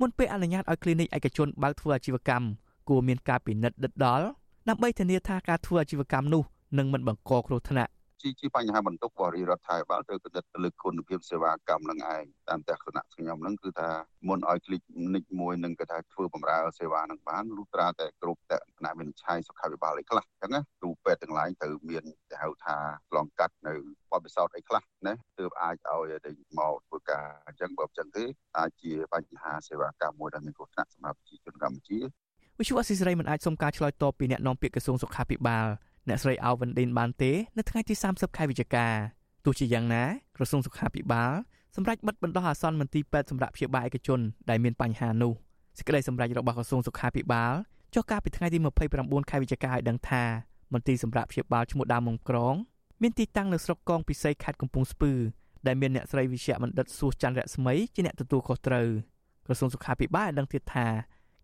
មុនពេលអនុញ្ញាតឲ្យ clinic ឯកជនបើកធ្វើអាជីវកម្មគួរមានការពិនិត្យដិតដល់ដើម្បីធានាថាការធ្វើអាជីវកម្មនោះនឹងមិនបង្កគ្រោះថ្នាក់ ជាជាបញ្ហាបន្ទុករបស់រាជរដ្ឋាភិបាលត្រូវគិតទៅលើគុណភាពសេវាកម្មនឹងឯងតាមទស្សនៈខ្ញុំហ្នឹងគឺថាមុនឲ្យคลิกនិចមួយនឹងគេថាធ្វើបម្រើសេវានឹងបានលុះត្រាតែគ្រប់តគណៈវិនិច្ឆ័យសុខាភិបាលអីខ្លះអញ្ចឹងណាគ្រូពេទ្យទាំងឡាយត្រូវមានគេហៅថាឆ្លងកាត់នៅបទពិសោធន៍អីខ្លះណាទើបអាចឲ្យទៅមកធ្វើការអញ្ចឹងបើមិនអញ្ចឹងទេអាចជាបញ្ហាសេវាកម្មមួយដែលមានគ្រោះថ្នាក់សម្រាប់ប្រជាជនកម្ពុជាវិទ្យុអស៊ីសេរីមិនអាចសុំការឆ្លើយតបពីអ្នកនាំពាក្យក្រសួងសុខាភិបាល អ្នកស្រីអាវវិនឌិនបានទេនៅថ្ងៃទី30ខែវិច្ឆិកាទោះជាយ៉ាងណាក្រសួងសុខាភិបាលសម្រាប់បិទបណ្ដោះអាសន្នមន្ទីរពេទ្យសម្រាប់ព្យាបាលឯកជនដែលមានបញ្ហានោះសេចក្តីសម្រេចរបស់ក្រសួងសុខាភិបាលចុះកាលពីថ្ងៃទី29ខែវិច្ឆិកាឲ្យដឹងថាមន្ទីរសម្រាប់ព្យាបាលឈ្មោះដើមមងក្រងមានទីតាំងនៅស្រុកកងពិសីខេត្តកំពង់ស្ពឺដែលមានអ្នកស្រីវិជ្ជបណ្ឌិតសួសច័ន្ទរស្មីជាអ្នកទទួលខុសត្រូវក្រសួងសុខាភិបាលបានដឹងទៀតថា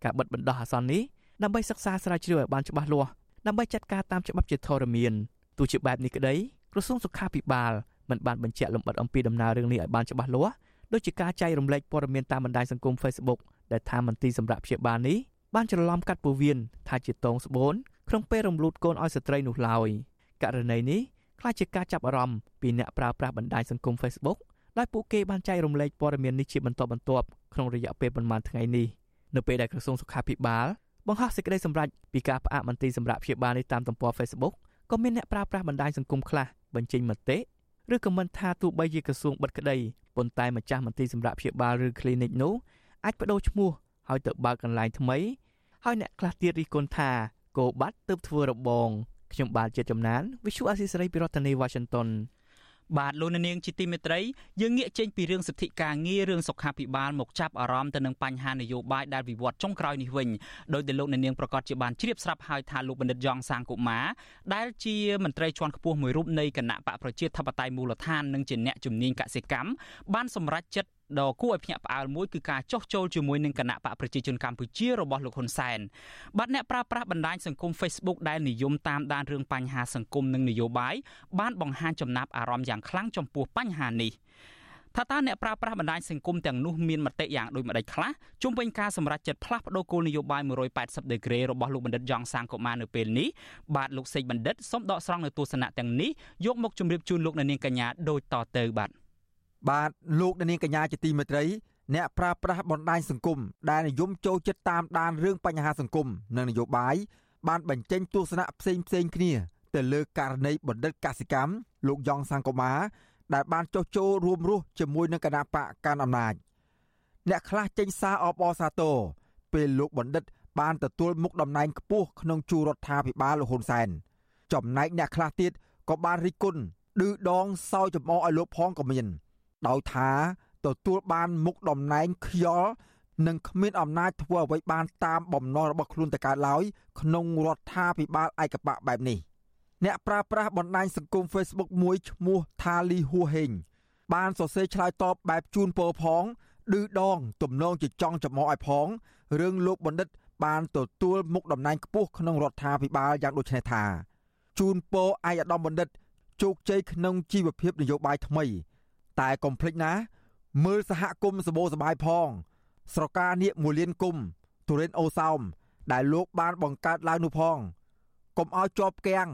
ការបិទបណ្ដោះអាសន្ននេះដើម្បីសិក្សាស្រាវជ្រាវឲ្យបានច្បាស់លាស់ ដើម្បីចាត់ការតាមច្បាប់ជាធរមានទោះជាបែបនេះក្តីក្រសួងសុខាភិបាលមិនបានបញ្ជាក់លម្អិតអំពីដំណើររឿងនេះឲ្យបានច្បាស់លាស់ដូចជាការចែករំលែកព័ត៌មានតាមបណ្ដាញសង្គម Facebook ដែលថាមន្ទីរសម្រាប់ព្យាបាលនេះបានច្រឡំកាត់ពោះវៀនថាជាតងស្បូនក្នុងពេលរំលូតកូនឲ្យស្ត្រីនោះឡើយករណីនេះខ្លះជាការចាប់អារម្មណ៍ពីអ្នកប្រើប្រាស់បណ្ដាញសង្គម Facebook ដោយពួកគេបានចែករំលែកព័ត៌មាននេះជាបន្តបន្ទាប់ក្នុងរយៈពេលប្រមាណថ្ងៃនេះនៅពេលដែលក្រសួងសុខាភិបាល បង្ហោះសេចក្តីសម្រេចពីការផ្អាកមន្ទីរសម្រាប់ព្យាបាលនេះតាមទំព័រ Facebook ក៏មានអ្នកប្រើប្រាស់បណ្ដាញសង្គមខ្លះបញ្ចេញមតិឬខមមិនថាទោះបីជាក្រសួងបិទក្តីប៉ុន្តែម្ចាស់មន្ទីរសម្រាប់ព្យាបាលឬ clinic នោះអាចបដូរឈ្មោះឲ្យទៅបើកកន្លែងថ្មីហើយអ្នកខ្លះទៀតរិះគន់ថាគោបាត់ទើបធ្វើរបងខ្ញុំបាទជាចំណាន Visual Assisray ពីរដ្ឋធានី Washington បាទលោកនាងជាទីមេត្រីយើងងាកចេញពីរឿងសិទ្ធិការងាររឿងសុខាភិបាលមកចាប់អារម្មណ៍ទៅនឹងបញ្ហានយោបាយដែលវិវត្តចុងក្រោយនេះវិញដោយដែលលោកនាងប្រកាសជាបានជ្រាបស្រាប់ហើយថាលោកបណ្ឌិតយ៉ងសាងកុមារដែលជាមន្ត្រីជាន់ខ្ពស់មួយរូបនៃគណៈបកប្រជាធិបតេយ្យមូលដ្ឋាននិងជាអ្នកជំនាញកសិកម្មបានសម្រេចចិត្ត ដ៏គួរឲ្យភ្ញាក់ផ្អើលមួយគឺការចោះចូលជាមួយនឹងគណៈបកប្រជាជនកម្ពុជារបស់លោកហ៊ុនសែនបាទអ្នកប្រើប្រាស់បណ្ដាញសង្គម Facebook ដែលនិយមតាមដានរឿងបញ្ហាសង្គមនិងនយោបាយបានបង្ហាញចំណាប់អារម្មណ៍យ៉ាងខ្លាំងចំពោះបញ្ហានេះថាតើអ្នកប្រើប្រាស់បណ្ដាញសង្គមទាំងនោះមានមតិយ៉ាងដូចម្ដេចខ្លះជុំវិញការសម្រេចចិត្តផ្លាស់ប្តូរគោលនយោបាយ180ដឺក្រេរបស់លោកបណ្ឌិតយ៉ងសាងកុមារនៅពេលនេះបាទលោកសេកបណ្ឌិតសូមដកស្រង់នៅទស្សនៈទាំងនេះយកមកជម្រាបជូនលោកអ្នកនាងកញ្ញាដូចតទៅបាទ បាទលោកនាងកញ្ញាជាទីមេត្រីអ្នកប្រើប្រាស់បណ្ដាញសង្គមដែលនិយមចូលចិត្តតាមដានរឿងបញ្ហាសង្គមនិងនយោបាយបានបញ្ចេញទស្សនៈផ្សេងផ្សេងគ្នា ទៅលើករណីបណ្ឌិតកសិកម្មលោកយ៉ងសង្គមាដែលបានចុះចូលរួមរស់ជាមួយនឹងគណៈបកកាន់អំណាចអ្នកខ្លះចេញសារអបអរសាទរពេលលោកបណ្ឌិត បានទទួលមុខតំណែងខ្ពស់ក្នុងជួររដ្ឋាភិបាលលោកហ៊ុនសែនចំណែកអ្នកខ្លះទៀតក៏បានរិះគន់ឌឺដងសោយចំអកឲ្យលោកផងក៏មាន ដោយថាទទួលបានមុខតំណែងខ្យល់និងគ្មានអំណាចធ្វើអ្វីបានតាមបំណងរបស់ខ្លួនទៅកើតឡើយក្នុងរដ្ឋាភិបាលឯកបកបែបនេះអ្នកប្រើប្រាស់បណ្ដាញសង្គម Facebook មួយឈ្មោះថាលីហួហេងបានសរសេរឆ្លើយតបបែបជូនពរផងឌឺដង ទំនងជាចង់ចំអកឲ្យផងរឿងលោកបណ្ឌិត បានទទួលមុខតំណែងខ្ពស់ក្នុងរដ្ឋាភិបាលយ៉ាងដូចនេះថាជូនពរឯកឧត្តមបណ្ឌិតជោគជ័យក្នុងជីវភាពនយោបាយថ្មី តែកុំភ្លេចណា មើលសហគមន៍សបោសបាយផង ស្រកានាគមូលៀនគុំទុរិនអូសោមដែលលោកបានបង្កើតឡើងនោះផងកុំឲ្យជាប់គាំង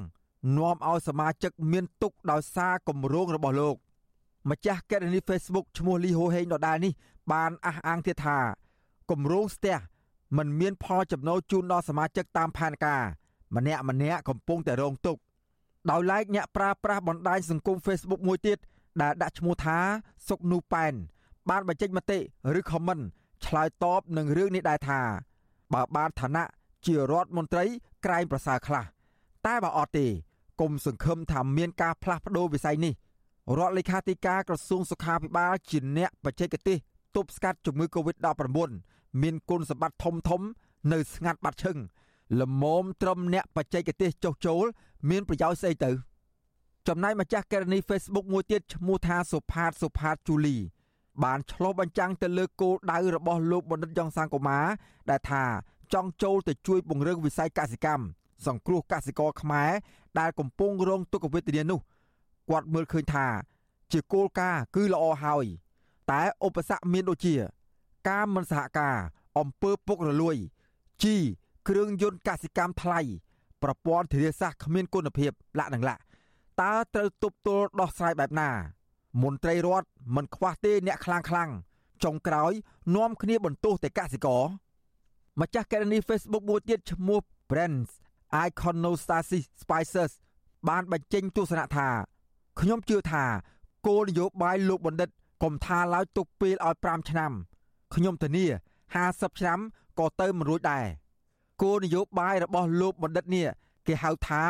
នាំឲ្យសមាជិកមានទុកដោយសារគម្រោងរបស់លោកម្ចាស់កេរនី Facebook ឈ្មោះលីហូហេងដដែលនេះបានអះអាងទៀតថាគម្រោងស្ទះมันមានផលចំណូលជូនដល់សមាជិកតាមផែនការម្នាក់ម្នាក់កំពុងតែរងទុក្ខដោយឡែកអ្នកប្រើប្រាស់បណ្ដាញសង្គម Facebook មួយទៀត ដែលដាក់ឈ្មោះថាសុកនូប៉ែនបានបញ្ចេញមតិឬខមមិនឆ្លើយតបនឹងរឿងនេះដែរថាបើបានឋានៈជារដ្ឋមន្ត្រីក្រែងប្រសើរខ្លះតែបើអត់ទេគុំសង្ឃឹមថាមានការផ្លាស់ប្ដូរវិស័យនេះរដ្ឋលេខាធិការក្រសួងសុខាភិបាលជាអ្នកបច្ចេកទេសទប់ស្កាត់ជំងឺ Covid-19 មានគុណសម្បត្តិធំធំ នៅស្ងាត់បាត់ឈឹងលមមត្រឹមអ្នកបច្ចេកទេសចុះចូល មានប្រយោជន៍ស្អីទៅ ចំណែកម្ចាស់ករណី Facebook មួយទៀតឈ្មោះថាសុផាតសុផាតជូលីបានឆ្លោះបញ្ចាំងទៅលើគោលដៅរបស់លោកបណ្ឌិតយ៉ងសាងកូម៉ាដែលថាចង់ចូលទៅជួយពង្រឹងវិស័យកសិកម្មសង្គ្រោះកសិករខ្មែរដែលកំពុងរងទុក្ខវេទនានោះគាត់មើលឃើញថា ជាគោលការណ៍គឺល្អហើយ តែឧបសគ្គមានដូចជា ការមិនសហការអំពើពុករលួយជីគ្រឿងយន្តកសិកម្មថ្លៃប្រព័ន្ធធារាសាស្ត្រគ្មានគុណភាពលាក់នឹងលាក់ តើត្រូវទប់ទល់ដោះស្រាយបែបណា មន្ត្រីរដ្ឋមិនខ្វះទេអ្នកខ្លាំងខ្លាំងចុងក្រោយនាំគ្នាបន្ទោសតែកសិករម្ចាស់កេរនី Facebook មួយទៀតឈ្មោះ Brands Iconostasis Spices បានបញ្ចេញទស្សនៈថាខ្ញុំជឿថាគោលនយោបាយលោកបណ្ឌិតកុំថាឡើយទុកពេលឲ្យ5ឆ្នាំខ្ញុំធានា50ឆ្នាំក៏ទៅមិនរួចដែរគោលនយោបាយរបស់លោកបណ្ឌិតនេះគេហៅថា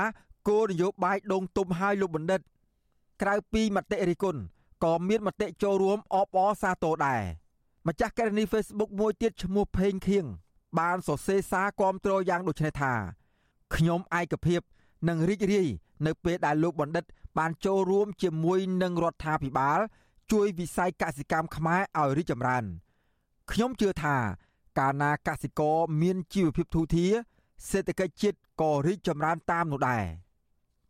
គោលនយោបាយដងទុំឲ្យលោកបណ្ឌិត ក្រៅពីមតិរិះគន់ក៏មានមតិចូលរួមអបអរសាទរដែរម្ចាស់កេរនី Facebook មួយទៀតឈ្មោះផេងខៀងបានសរសេរសារគាំទ្រយ៉ាងដូចនេះថាខ្ញុំឯកភាពនិងរីករាយនៅពេលដែលលោកបណ្ឌិត បានចូលរួមជាមួយនឹងរដ្ឋាភិបាល ជួយវិស័យកសិកម្មខ្មែរឲ្យរីកចម្រើនខ្ញុំជឿថាកាលណាកសិករមានជីវភាពធូរធារសេដ្ឋកិច្ចជាតិក៏រីកចម្រើនតាមនោះដែរ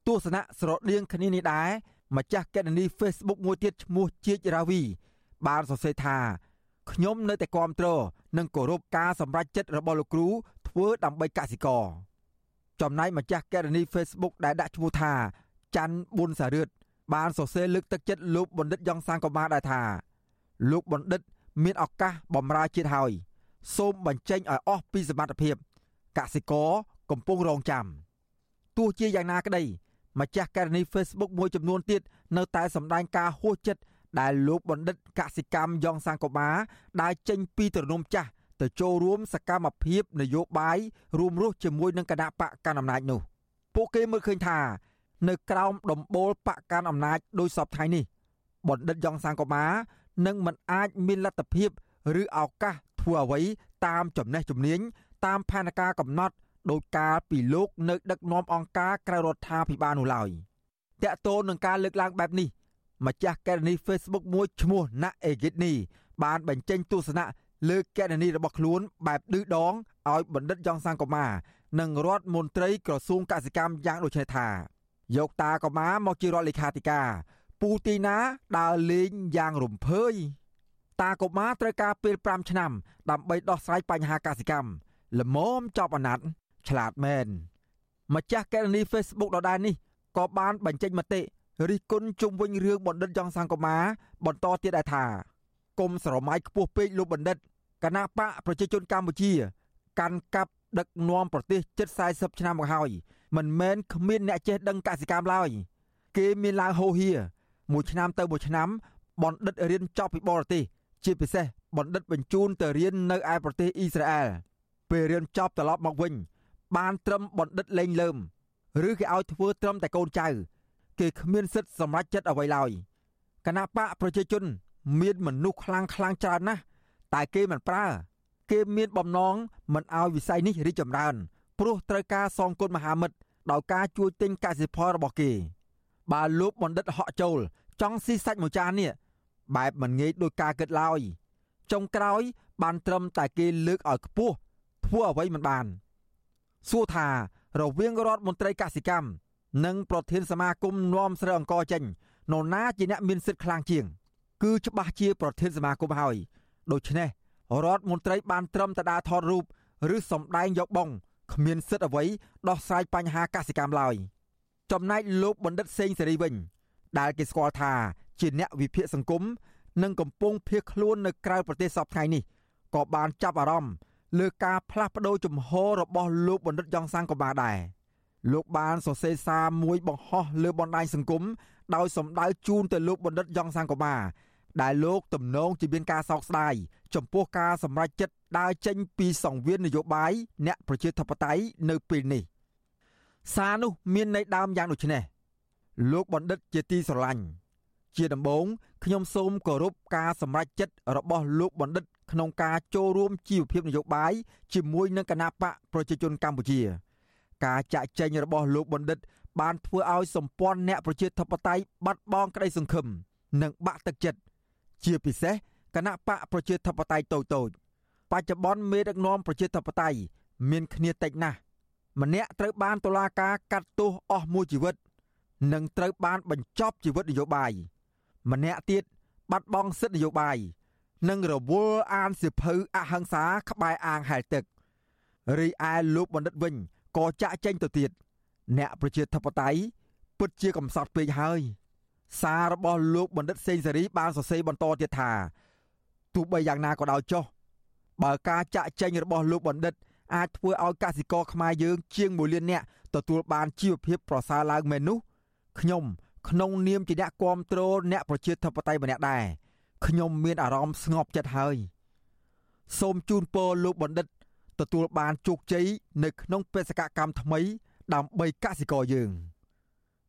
ទស្សនៈស្រដៀងគ្នានេះដែរម្ចាស់កេរនី Facebook មួយទៀតឈ្មោះជាចរាវី បានសរសេរថាខ្ញុំនៅតែគាំទ្រនិងគោរពការសម្រេចចិត្តរបស់លោកគ្រូធ្វើដើម្បីកសិករចំណែកម្ចាស់កេរនី Facebook ដែលដាក់ឈ្មោះថាច័ន្ទប៊ុនសារឿតបានសរសេរលើកទឹកចិត្តលោកបណ្ឌិតយ៉ុងសានកូម៉ាដែរថាលោកបណ្ឌិត មានឱកាសបម្រើជាតិហើយសូមបញ្ចេញឲ្យអស់ពីសមត្ថភាពកសិករកំពុងរងចាំទោះជាយ៉ាងណាក្តី ម្ចាស់ករណី Facebook មួយចំនួនទៀតនៅតែសម្ដែងការហួសចិត្តដែលលោកបណ្ឌិតកសិកម្មយ៉ងសាង្គបាដែលចេញពីទ្រនំចាស់ទៅចូលរួមសកម្មភាពនយោបាយរួមរស់ជាមួយនឹងគណៈបកកណ្ដាលអំណាចនោះពួកគេមើលឃើញថា នៅក្រោមដំបូលបកកាន់អំណាចដោយសពថ្ងៃនេះបណ្ឌិតយ៉ងសាងកូម៉ានឹងមិនអាចមានលទ្ធភាព ឬឱកាសធ្វើអ្វីតាមចំណេះជំនាញតាមផែនការកំណត់ ដោយការពីលោកនៅដឹកនាំអង្គការក្រៅរដ្ឋាភិបាលនោះឡើយតកតូននឹងការលើកឡើងបែបនេះម្ចាស់កេរនី Facebook មួយឈ្មោះណាក់អេហ្គីតនីបានបញ្ចេញទស្សនៈលើកេរនីរបស់ខ្លួនបែបឌឺដងឲ្យបណ្ឌិតយ៉ងសាងកូម៉ានិងរដ្ឋមន្ត្រីក្រសួងកសិកម្មយ៉ាងដូចនេះថាយកតាកូម៉ាមកជារដ្ឋលេខាធិការពូទីណាដើរលេងយ៉ាងរំភើយតាកូម៉ាត្រូវការពេល5ឆ្នាំដើម្បីដោះស្រាយបញ្ហាកសិកម្មល្មមចប់អាណត្តិ ឆ្លាតមែនម្ចាស់កេរនី Facebook ដដែលនេះក៏បានបញ្ចេញមតិរិះគន់ជុំវិញរឿងបណ្ឌិតយ៉ងសង្គមាបន្តទៀតដែរថាគុំស្រមៃខ្ពស់ពេកលោកបណ្ឌិតគណៈបកប្រជាជនកម្ពុជា កាន់កាប់ដឹកនាំប្រទេសជិត40ឆ្នាំមកហើយមិនមែនគ្មានអ្នកចេះដឹងកសិកម្មឡើយគេមានឡើងហូហៀមួយឆ្នាំទៅមួយឆ្នាំបណ្ឌិតរៀនចប់ពីបរទេសជាពិសេសបណ្ឌិតបញ្ជូនទៅរៀននៅឯប្រទេសអ៊ីស្រាអែលពេលរៀនចប់ត្រឡប់មកវិញ បានត្រឹមបណ្ឌិតលេងលើមឬគេឲ្យធ្វើត្រឹមតែកូនចៅ គេគ្មានសិទ្ធិសម្រេចចិត្តអ្វីឡើយគណៈបកប្រជាជន មានមនុស្សខ្លាំងខ្លាំងច្រើនណាស់តែគេមិនប្រើ គេមានបំណងមិនឲ្យវិស័យនេះរីកចម្រើន ព្រោះត្រូវការសងគុណមហាមិត្តដោយការជួយទិញកសិផលរបស់គេ បើលោកបណ្ឌិតហក់ចូល ចង់ស៊ីសាច់មួយចាននេះបែបមិនងាយដោយការគិតឡើយចុងក្រោយ បានត្រឹមតែគេលើកឲ្យខ្ពស់ធ្វើអ្វីមិនបាន សួរថារវាងរដ្ឋមន្ត្រីកសិកម្មនិងប្រធានសមាគមនាំស្រូវអង្គចេញនរណាជាអ្នកមានសិទ្ធិខ្លាំងជាង គឺច្បាស់ជាប្រធានសមាគមហើយដូច្នេះរដ្ឋមន្ត្រីបានត្រឹមតែដើរថតរូបឬសម្ដែងយកបងគ្មានសិទ្ធិអ្វីដោះស្រាយបញ្ហាកសិកម្មឡើយចំណែកលោកបណ្ឌិតសេងសេរីវិញ ដែលគេស្គាល់ថាជាអ្នកវិភាគសង្គមនិងកំពុងភៀសខ្លួននៅក្រៅប្រទេសសពថ្ងៃនេះក៏បានចាប់អារម្មណ៍ លើការផ្លាស់ប្ដូរជំហររបស់លោកបណ្ឌិតយ៉ងសាំងក៏បានដែរលោកបានសរសេរសារមួយបង្ហោះលើបណ្ដាញសង្គមដោយសម្ដៅជូនទៅលោកបណ្ឌិតយ៉ងសាំងកូម៉ាដែលលោកទំនងជាមានការសោកស្ដាយចំពោះការសម្រេចចិត្តដើរចេញពីសង្វៀននយោបាយអ្នកប្រជាធិបតេយ្យនៅពេលនេះសារនោះមានន័យដើមយ៉ាងដូចនេះលោកបណ្ឌិតជាទីស្រឡាញ់ជាដំបូងខ្ញុំសូមគោរពការសម្រេចចិត្តរបស់លោកបណ្ឌិត ក្នុងការចូលរួមជីវភាពនយោបាយជាមួយនឹងគណៈបកប្រជាជនកម្ពុជា ការចាក់ចែងរបស់លោកបណ្ឌិត បានធ្វើឲ្យសម្ព័ន្ធអ្នកប្រជាធិបតេយ្យបាត់បង់ក្តីសង្ឃឹមនិងបាក់ទឹកចិត្តជាពិសេសគណៈបកប្រជាធិបតេយ្យតូចតូចបច្ចុប្បន្នមេដឹកនាំប្រជាធិបតេយ្យមានគ្នាតិចណាស់ម្នាក់ត្រូវបានតុលាការកាត់ទោសអស់មួយជីវិត និងត្រូវបានបញ្ចប់ជីវិតនយោបាយម្នាក់ទៀតបាត់បង់សិទ្ធិនយោបាយ និងរវល់អានសិភៅអហិង្សាក្បែរអាងហែលទឹករីឯលោកបណ្ឌិតវិញក៏ចាក់ចែងទៅទៀតអ្នកប្រជាធិបតេយ្យពិតជាកំសត់ពេកហើយ សាររបស់លោកបណ្ឌិតសេងសេរីបានសរសេរបន្តទៀតថាទោះបីយ៉ាងណាក៏ដោយចុះបើការចាក់ចែងរបស់លោកបណ្ឌិតអាចធ្វើឲ្យកសិករខ្មែរយើងជាង1លាននាក់ទទួលបានជីវភាពប្រសើរឡើងមែននោះខ្ញុំក្នុងនាមជាអ្នកគ្រប់គ្រងអ្នកប្រជាធិបតេយ្យម្នាក់ដែរ ខ្ញុំមានអារម្មណ៍ស្ងប់ចិត្តហើយ សូមជូនពរលោកបណ្ឌិត ទទួលបានជោគជ័យនៅក្នុងបេសកកម្មថ្មី ដើម្បីកសិករយើង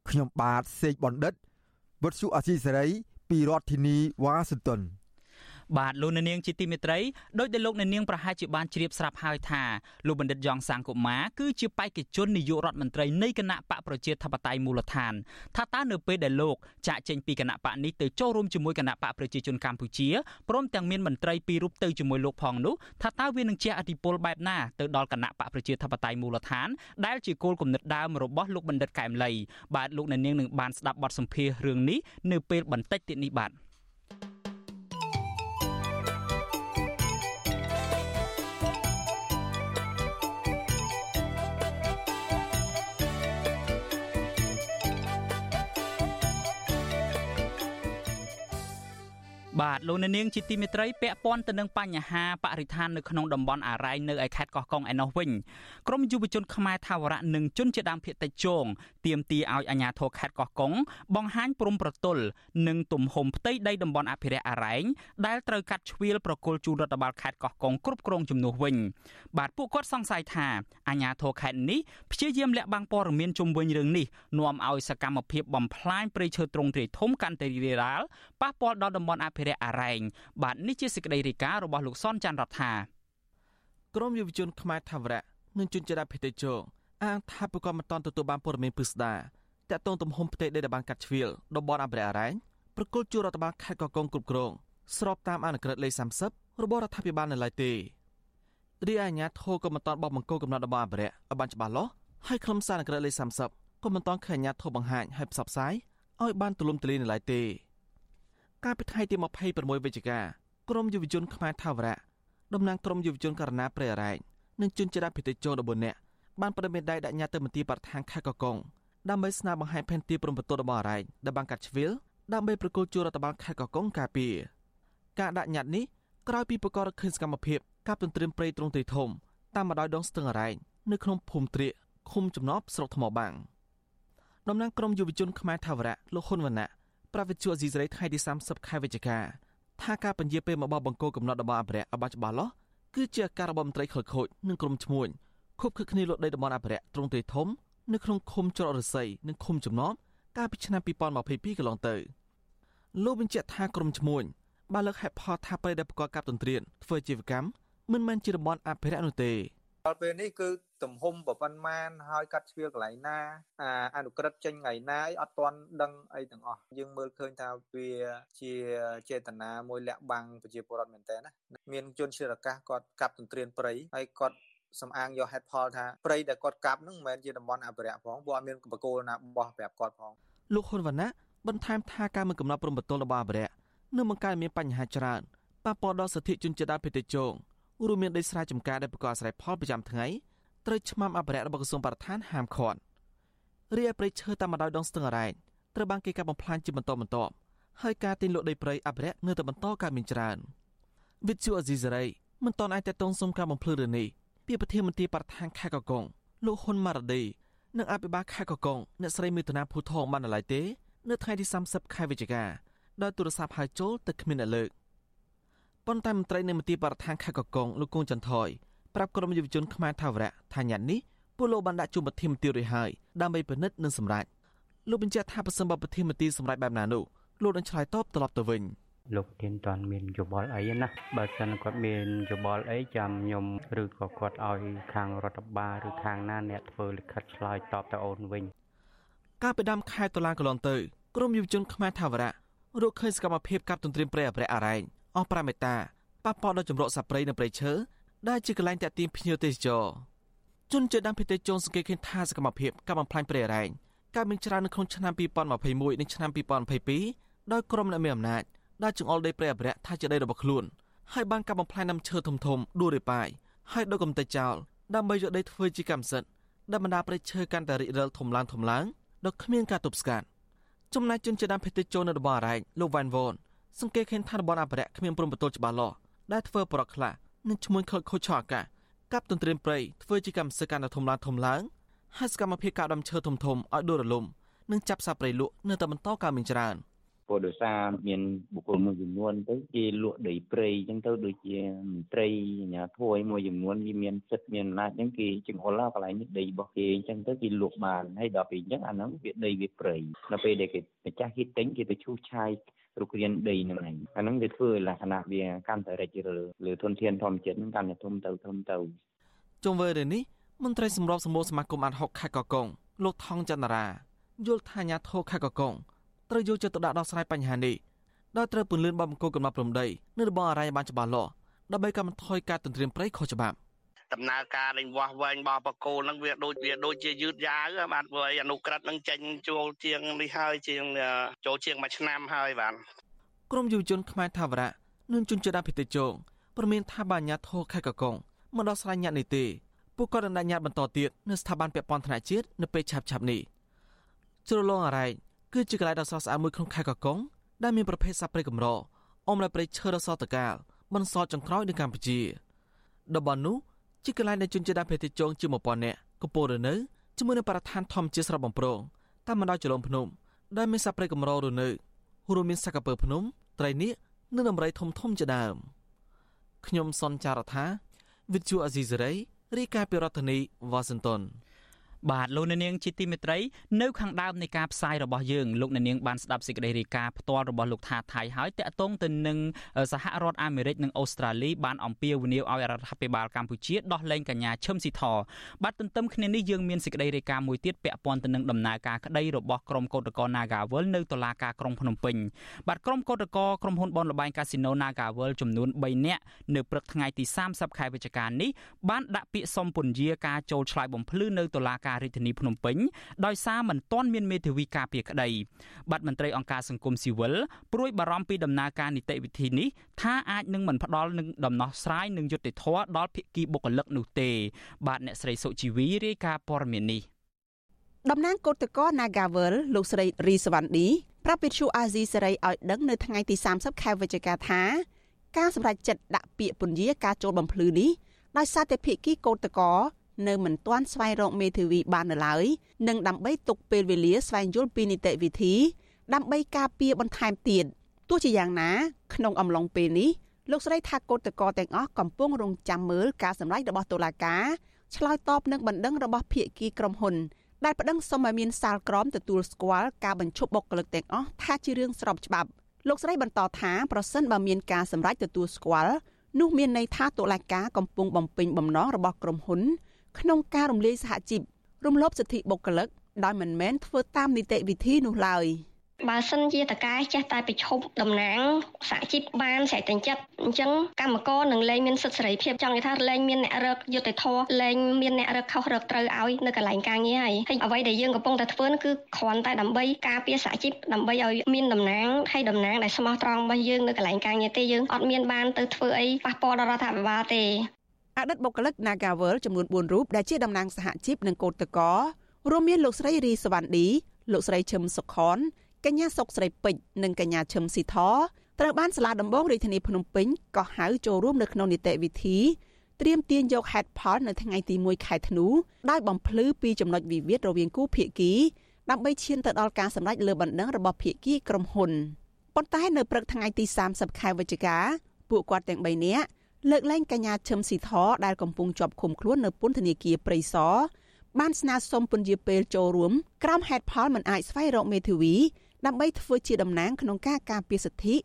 ខ្ញុំបាទសេកបណ្ឌិតវុទ្ធុអាស៊ីសេរីពីរដ្ឋធានីវ៉ាស៊ីនតោន បាទលោកអ្នកនាងជាទីមេត្រីដោយដែលលោកអ្នកនាងប្រហែលជាបានជ្រាបស្រាប់ហើយថាលោកបណ្ឌិតយ៉ងសាងកុមារគឺជាបេក្ខជននាយករដ្ឋមន្ត្រីនៃគណៈបកប្រជាធិបតេយ្យមូលដ្ឋានថាតើនៅពេលដែលលោកចាក់ចេញពីគណៈបកនេះទៅចូលរួមជាមួយគណៈបកប្រជាជនកម្ពុជាព្រមទាំងមានមន្ត្រីពីររូបទៅជាមួយលោកផងនោះថាតើវានឹងជះឥទ្ធិពលបែបណាទៅដល់គណៈបកប្រជាធិបតេយ្យមូលដ្ឋានដែលជាគោលគំនិតដើមរបស់លោកបណ្ឌិតកែមលីបាទលោកអ្នកនាងនឹងបានស្ដាប់បទសម្ភាសន៍រឿងនេះនៅពេលបន្តិចទៀតនេះបាទ បាទលោកអ្នកនាងជាទីមេត្រីពាក់ព័ន្ធទៅនឹងបញ្ហាបរិស្ថាននៅក្នុងតំបន់អារ៉ៃនៅឯខេត្តកោះកុងឯណោះវិញក្រមយុវជនខ្មែរថាវរៈនិងជនជាដើមភាគតិចជងទាមទារឲ្យអាជ្ញាធរខេត្តកោះកុងបង្ហាញព្រំប្រទល់និងទំហំផ្ទៃដីតំបន់អភិរក្សអារ៉ែងដែលត្រូវកាត់ជ្រៀលប្រគល់ជូនរដ្ឋបាលខេត្តកោះកុងគ្រប់គ្រងជំនួសវិញបាទពួកគាត់សង្ស័យថាអាជ្ញាធរខេត្តនេះព្យាយាមលាក់បាំងព័ត៌មានជុំវិញរឿងនេះនាំឲ្យសកម្មភាពបំផ្លាញព្រៃឈើទ្រង់ទ្រាយធំកាន់តែរីករាលប៉ះពាល់ដល់តំបន់អភិរក្សអារ៉ែងបាទនេះជាសេចក្តីរាយការណ៍របស់លោកសនច័ន្ទរដ្ឋាក្រមយុវជនខ្មែរថាវរៈនិងជនជាតិភេទជោអាងថាប្រកបមិនតន់ទទួលបានព័ត៌មានពិស្ដាតាក់ទងទំហំផ្ទៃដីដែលបានកាត់ជ្រៀលតំបន់អភិរក្សអារ៉ែងប្រគល់ជួររដ្ឋបាលខេត្តកោះកុងគ្រប់គ្រងស្របតាមអនុក្រឹត្យលេខ30របស់រដ្ឋាភិបាលនៅឡើយទេរីឯអាជ្ញាធរក៏មិនតន់បោះបង្គោលកំណត់តំបន់អភិរក្សឲ្យបានច្បាស់លាស់ហើយខ្លឹមសារអនុក្រឹត្យលេខ30ក៏មិនតន់ឃើញអាជ្ញាធរបង្ហាញឲ្យផ្សព្វផ្សាយឲ្យបានទូលំទូលាយនៅឡើយទេ កាលពីថ្ងៃទី26វិច្ឆិកាក្រមយុវជនខ្មែរថាវរៈតំណាងក្រមយុវជនករណីប្រៃរ៉ែងនិងជនជាតិភេទចូល14នាក់បានប្រដេមេដៃដាក់ញត្តិទៅមន្ទីរបរិស្ថានខេត្តកកុងដើម្បីស្នើបង្ហាញផែនទីព្រំប្រទល់របស់អរ៉ែងដែលបានកាត់ជ្រៀលដើម្បីប្រគល់ជួររដ្ឋបាលខេត្តកកុងការពារការដាក់ញត្តិនេះក្រោយពីប្រកាសឃើញសកម្មភាពកាប់ទន្ទ្រានព្រៃទ្រង់ទ្រាយធំតាមបណ្ដោយដងស្ទឹងអរ៉ែងនៅក្នុងភូមិត្រៀកឃុំចំណប់ស្រុកថ្មបាំងតំណាងក្រមយុវជនខ្មែរថាវរៈលោកហ៊ុនវណ្ណៈ ប្រាវិទ្យាអេស៊ីសរ៉ៃថ្ងៃទី30ខែវិច្ឆិកាថាការពន្យាពេលមកបោះបង្គោលកំណត់របស់អភិរក្សឲ្យបានច្បាស់លាស់គឺជាការរបស់មន្ត្រីខលខូចនិងក្រុមឈ្មួញខុបខិតគ្នាលុតដីតំបន់អភិរក្សទ្រង់ទ្រាយធំនៅក្នុងឃុំច្រករស័យនិងឃុំចំណប់កាលពីឆ្នាំ2022កន្លងទៅលោកបញ្ជាក់ថាក្រុមឈ្មួញបានលើកហេតុផលថាប្រៃដែលប្រកបកាប់ទន្ទ្រានធ្វើជីវកម្មមិនមែនជាតំបន់អភិរក្សនោះទេ ដល់ពេលនេះគឺទំហំប្រប៉ុន្មានហើយកាត់ជ្រៀលកន្លែងណាអាអនុក្រឹតចេញថ្ងៃណាអីអត់ទាន់ដឹងអីទាំងអស់យើងមើលឃើញថាវាជាចេតនាមួយលាក់បាំងប្រជាពលរដ្ឋមែនតើណាមានជនជាតិអាកាសគាត់កាប់ទន្ទ្រានព្រៃហើយគាត់សំអាងយកហេតុផលថាព្រៃដែលគាត់កាប់ហ្នឹងមិនមែនជាតំបន់អភិរក្សផងព្រោះអត់មានបកគោលណាបោះប្រាប់គាត់ផងលោកហ៊ុនវណ្ណៈបន្ថែមថាការមិនកំណត់ព្រំប្រទល់របស់អភិរក្សនឹងបង្កើតមានបញ្ហាច្រើនប៉ះពាល់ដល់សិទ្ធិជនជាតិដើមភាគតិចជង រួមមានដីស្រែចម្ការដែលប្រកបអាស្រ័យផលប្រចាំថ្ងៃត្រូវឆ្មាំអភិរក្សរបស់ក្រសួងបរិស្ថានហាមឃាត់រីឯព្រៃឈើតាមបណ្ដោយដងស្ទឹងអរ៉ែងត្រូវបានគេកាប់បំផ្លាញជាបន្តបន្ទាប់ហើយការទិញលក់ដីព្រៃអភិរក្សនៅតែបន្តកើតមានច្រើនវិទ្យុអេស៊ីសរ៉ៃមិនតន់អាចតតងសុំការបំភ្លឺរឿងនេះពីប្រធានមន្ត្រីបរិស្ថានខេត្តកកុងលោកហ៊ុនម៉ារ៉ាឌីនិងអភិបាលខេត្តកកុងអ្នកស្រីមេតនាភូថងបានឡើយទេ នៅថ្ងៃទី30ខែវិច្ឆិកាដោយទូរស័ព្ទហៅចូលតែគ្មានអ្នកលើក ប៉ុន្តែមន្ត្រីនៃមន្ទីរបរិស្ថានខេត្តកកុងលោកគង់ចន្ទថយប្រាប់ក្រុមយុវជនខ្មែរថាវរៈថាញាត់នេះពួកលោកបានដាក់ជួបប្រធានមន្ត្រីរួចហើយដើម្បីពិនិត្យនិងសម្រេចលោកបញ្ជាក់ថាប្រសិនបើប្រធានមន្ត្រីសម្រេចបែបណានោះលោកនឹងឆ្លើយតបត្រឡប់ទៅវិញលោកធានតាន់មានយោបល់អីណាបើសិនគាត់មានយោបល់អីចាំខ្ញុំឬក៏គាត់ឲ្យខាងរដ្ឋបាលឬខាងណាអ្នកធ្វើលិខិតឆ្លើយតបទៅអូនវិញកាលពីដើមខែតុលាកន្លងទៅក្រមយុវជនខ្មែរថាវរៈរកឃើញសកម្មភាពកាប់ទន្ទ្រានព្រៃអភិរក្សអរ៉ែង អស់5មេតាប៉ះពាល់ដល់ចម្រោកសត្វព្រៃនិងព្រៃឈើដែលជាកន្លែងតាក់ទាញភ្ញៀវទេសចរជនជាតិដើមភាគតិចជន់សង្កេតឃើញថាសកម្មភាពកាប់បំផ្លាញព្រៃអរ៉ែងកើតមានច្រើននៅក្នុងឆ្នាំ2021និងឆ្នាំ2022ដោយក្រុមអ្នកមានអំណាចដែលចង្អុលដីព្រៃអភិរក្សថាជាដីរបស់ខ្លួនហើយបានកាប់បំផ្លាញដើមឈើធំធំដួលរាយប៉ាយហើយដុតកំទេចចោលដើម្បីយកដីធ្វើជាកម្មសិទ្ធិដែលបណ្ដាព្រៃឈើកាន់តែរិចរិលធំឡើងធំឡើងដោយគ្មានការទប់ស្កាត់ចំណែកជនជាតិដើមភាគតិចចូលនៅតំបន់អរ៉ែងលោកវ៉ាន់វ៉ន សង្កេតឃើញថាតំបន់អភិរក្សគ្មានព្រំប្រទល់ច្បាស់លាស់ដែលធ្វើប្រកខ្លះនិងឈ្មោះខូចខូចឆអាកាសកັບទន្ទ្រានព្រៃធ្វើជាកម្មសិទ្ធិកាន់តែធំឡើងធំឡើងហើយសកម្មភាពកាប់ដំឈើធំធំឲ្យដួលរលំនិងចាប់សាព្រៃលក់នៅតែបន្តកើតមានច្រើន។ព្រោះដោយសារមានបុគ្គលមួយចំនួនទៅគេលក់ដីព្រៃអញ្ចឹងទៅដូចជាមន្ត្រីអាជ្ញាធរមួយចំនួនវាមានសិទ្ធិមានអំណាចអញ្ចឹងគេចង្អុលកន្លែងនេះដីរបស់គេអញ្ចឹងទៅគេលក់បានហើយដល់ពេលអញ្ចឹងអាហ្នឹងវាដីវាព្រៃដល់ពេលដែលគេម្ចាស់គេទិញគេទៅឈូសឆាយ រុករានដីហ្នឹងឯងអាហ្នឹងវាធ្វើលក្ខណៈវាកាន់តែរិចរិលលើធនធានធម្មជាតិហ្នឹងកាន់តែធំទៅធំទៅជុំវិញរឿងនេះមន្ត្រីសម្របសម្បូរសមាគមអាត់ហុកខេត្តកកុងលោកថងចន្ទរាយល់ថាអាញាធរខេត្តកកុងត្រូវយកចិត្តទុកដាក់ដោះស្រាយបញ្ហានេះដោយត្រូវពន្លឿនបបង្គោលកំណត់ព្រំដីនៅរបបអរ៉ៃបានច្បាស់លាស់ដើម្បីកាត់បន្ថយការទន្ទ្រានព្រៃខុសច្បាប់ ដំណើរការលេងវាស់វែងរបស់បកគោនឹងវាដូចវាដូចជាយឺតយ៉ាវបាទព្រោះអនុក្រឹតនឹងចេញចូលជាងនេះហើយជាងចូលជាងមួយឆ្នាំហើយបាទក្រមយុវជនខ្មែរថាវរៈនិងជនជាតិដើមភាគតិចជងព្រមានថាបាញ្ញាធរខេត្តកកុងមិនដោះស្រាយញាត់នេះទេពួកគាត់នឹងដាក់ញាត់បន្តទៀតនៅស្ថាប័នពាក់ព័ន្ធថ្នាក់ជាតិនៅពេលឆាប់ឆាប់នេះជ្រលងអរ៉ៃគឺជាកន្លែងដ៏ស្រស់ស្អាតមួយក្នុងខេត្តកកុងដែលមានប្រភេទសត្វព្រៃកម្រអមលើព្រៃឈើរសតកាលបន្សល់ចុងក្រោយនៅកម្ពុជាតំបន់នោះ ជាកន្លែងដែលជនជាតិដើមភាគតិចជាង1000នាក់កំពុងរស់នៅជាមួយនឹងបរិស្ថានធម្មជាតិស្រស់បំព្រងតាមបណ្ដោយចលងភ្នំដែលមានសត្វព្រៃកម្ររស់នៅរួមមានសក្កពើភ្នំត្រីនាគនិងដំរីធំធំជាដើមខ្ញុំសនចាររថាវិទ្យុអាស៊ីសេរីរាយការណ៍ពីរដ្ឋធានីវ៉ាស៊ីនតោន បាទលោកអ្នកនាងជាទីមេត្រីនៅខាងដើមនៃការផ្សាយរបស់យើងលោកអ្នកនាងបានស្ដាប់សេចក្តីរាយការណ៍ផ្ទាល់របស់លោកថាថៃហើយតាក់ទងទៅនឹងសហរដ្ឋអាមេរិកនិងអូស្ត្រាលីបានអំពាវនាវឲ្យរដ្ឋាភិបាលកម្ពុជាដោះលែងកញ្ញាឈឹមស៊ីធបាទទន្ទឹមគ្នានេះយើងមានសេចក្តីរាយការណ៍មួយទៀតពាក់ព័ន្ធទៅនឹងដំណើរការក្តីរបស់ក្រុមកោតក្រ Nagawal នៅតុលាការក្រុងភ្នំពេញបាទក្រុមកោតក្រក្រុមហ៊ុនបនលបែងកាស៊ីណូ Nagawal ចំនួន3នាក់នៅព្រឹកថ្ងៃទី30ខែវិច្ឆិកានេះបានដាក់ពាក្យសុំពន្យាការចូលឆ្លើយបំភ្លឺនៅតុលាការរាជធានីភ្នំពេញដោយសារមិនទាន់មានមេធាវីការពារក្តីបាត់មន្ត្រីអង្គការសង្គមស៊ីវិលព្រួយបារម្ភពីដំណើរការនីតិវិធីនេះថាអាចនឹងមិនផ្ដល់នឹងដំណោះស្រាយនឹងយុត្តិធម៌ដល់ភាគីបុគ្គលិកនោះទេ បាទអ្នកស្រីសុជីវីរាយការណ៍ព័ត៌មាននេះតំណាងគឧតកោ Nagavel លោកស្រីរីសវណ្ឌីប្រាប់វិទ្យុអាស៊ីសេរីឲ្យដឹងនៅថ្ងៃទី30ខែវិច្ឆិកាថាការសម្រេចចិត្តដាក់ពាក្យពន្យាការចូលបំភ្លឺនេះដោយសារតែភាគីកោតកោ នៅមិនទាន់ស្វែងរកមេធាវីបាននៅឡើយនិងដើម្បីទុកពេលវេលាស្វែងយល់ពីនីតិវិធី ដើម្បីការពារបន្ថែមទៀតទោះជាយ៉ាងណា ក្នុងអំឡុងពេលនេះលោកស្រីថាកូតកតទាំងអស់កំពុងរងចាំមើលការសម្ដែងរបស់តុលាការឆ្លើយតបនឹងបណ្ដឹងរបស់ភាគីក្រុមហ៊ុនដែលប្តឹងសុំឲ្យមានសាលក្រមទទួលស្គាល់ការបញ្ឈប់បុគ្គលិកទាំងអស់ថាជារឿងស្របច្បាប់លោកស្រីបន្តថាប្រសិនបើមានការសម្រេចទទួលស្គាល់នោះមានន័យថាតុលាការកំពុងបំពេញបំណងរបស់ក្រុមហ៊ុន ក្នុងការរំលាយសហជីពរំលោភសិទ្ធិបុគ្គលិកដោយមិនមែនធ្វើតាមនីតិវិធីនោះឡើយ។បើសិនជាតកែចេះតែប្រឈប់តំណាងសហជីពបានស្រេចតែចិត្តអញ្ចឹងកម្មករនឹងលែងមានសិទ្ធិសេរីភាពចង់និយាយថាលែងមានអ្នករកយុត្តិធម៌លែងមានអ្នករកខុសរកត្រូវឲ្យនៅកន្លែងការងារហើយហើយអ្វីដែលយើងកំពុងតែធ្វើគឺគ្រាន់តែដើម្បីការពារសហជីពដើម្បីឲ្យមានតំណាងហើយតំណាងដែលស្មោះត្រង់របស់យើងនៅកន្លែងការងារទេយើងអត់មានបានទៅធ្វើអីប៉ះពាល់ដល់រដ្ឋាភិបាលទេ អតីតបុគ្គលិក Nagavel ចំនួន4រូបដែលជាតំណាងសហជីពនិងកោតតករួមមានលោកស្រីរីសវណ្ឌីលោកស្រីឈឹមសុខុនកញ្ញាសុកស្រីពេជ្រនិងកញ្ញាឈឹមស៊ីធត្រូវបានសាលាដំបងរាជធានីភ្នំពេញកោះហៅចូលរួមនៅក្នុងនីតិវិធីត្រៀមទាញយកហេតុផលនៅថ្ងៃទី1ខែធ្នូដោយបំភ្លឺពីចំណុចវិវាទរវាងគូភាគីដើម្បីឈានទៅដល់ការសម្រេចលើបណ្ដឹងរបស់ភាគីក្រុមហ៊ុនប៉ុន្តែនៅព្រឹកថ្ងៃទី30ខែវិច្ឆិកាពួកគាត់ទាំង3នាក់ លើកលែងកញ្ញាឈឹមស៊ីធដែលកំពុងជាប់ឃុំខ្លួននៅពន្ធនាគារព្រៃសរបានស្នើសុំពន្យាពេលចូលរួមក្រោមហេតុផលមិនអាចស្វែងរកមេធាវីដើម្បីធ្វើជាតំណាងក្នុងការការពារសិទ្ធិ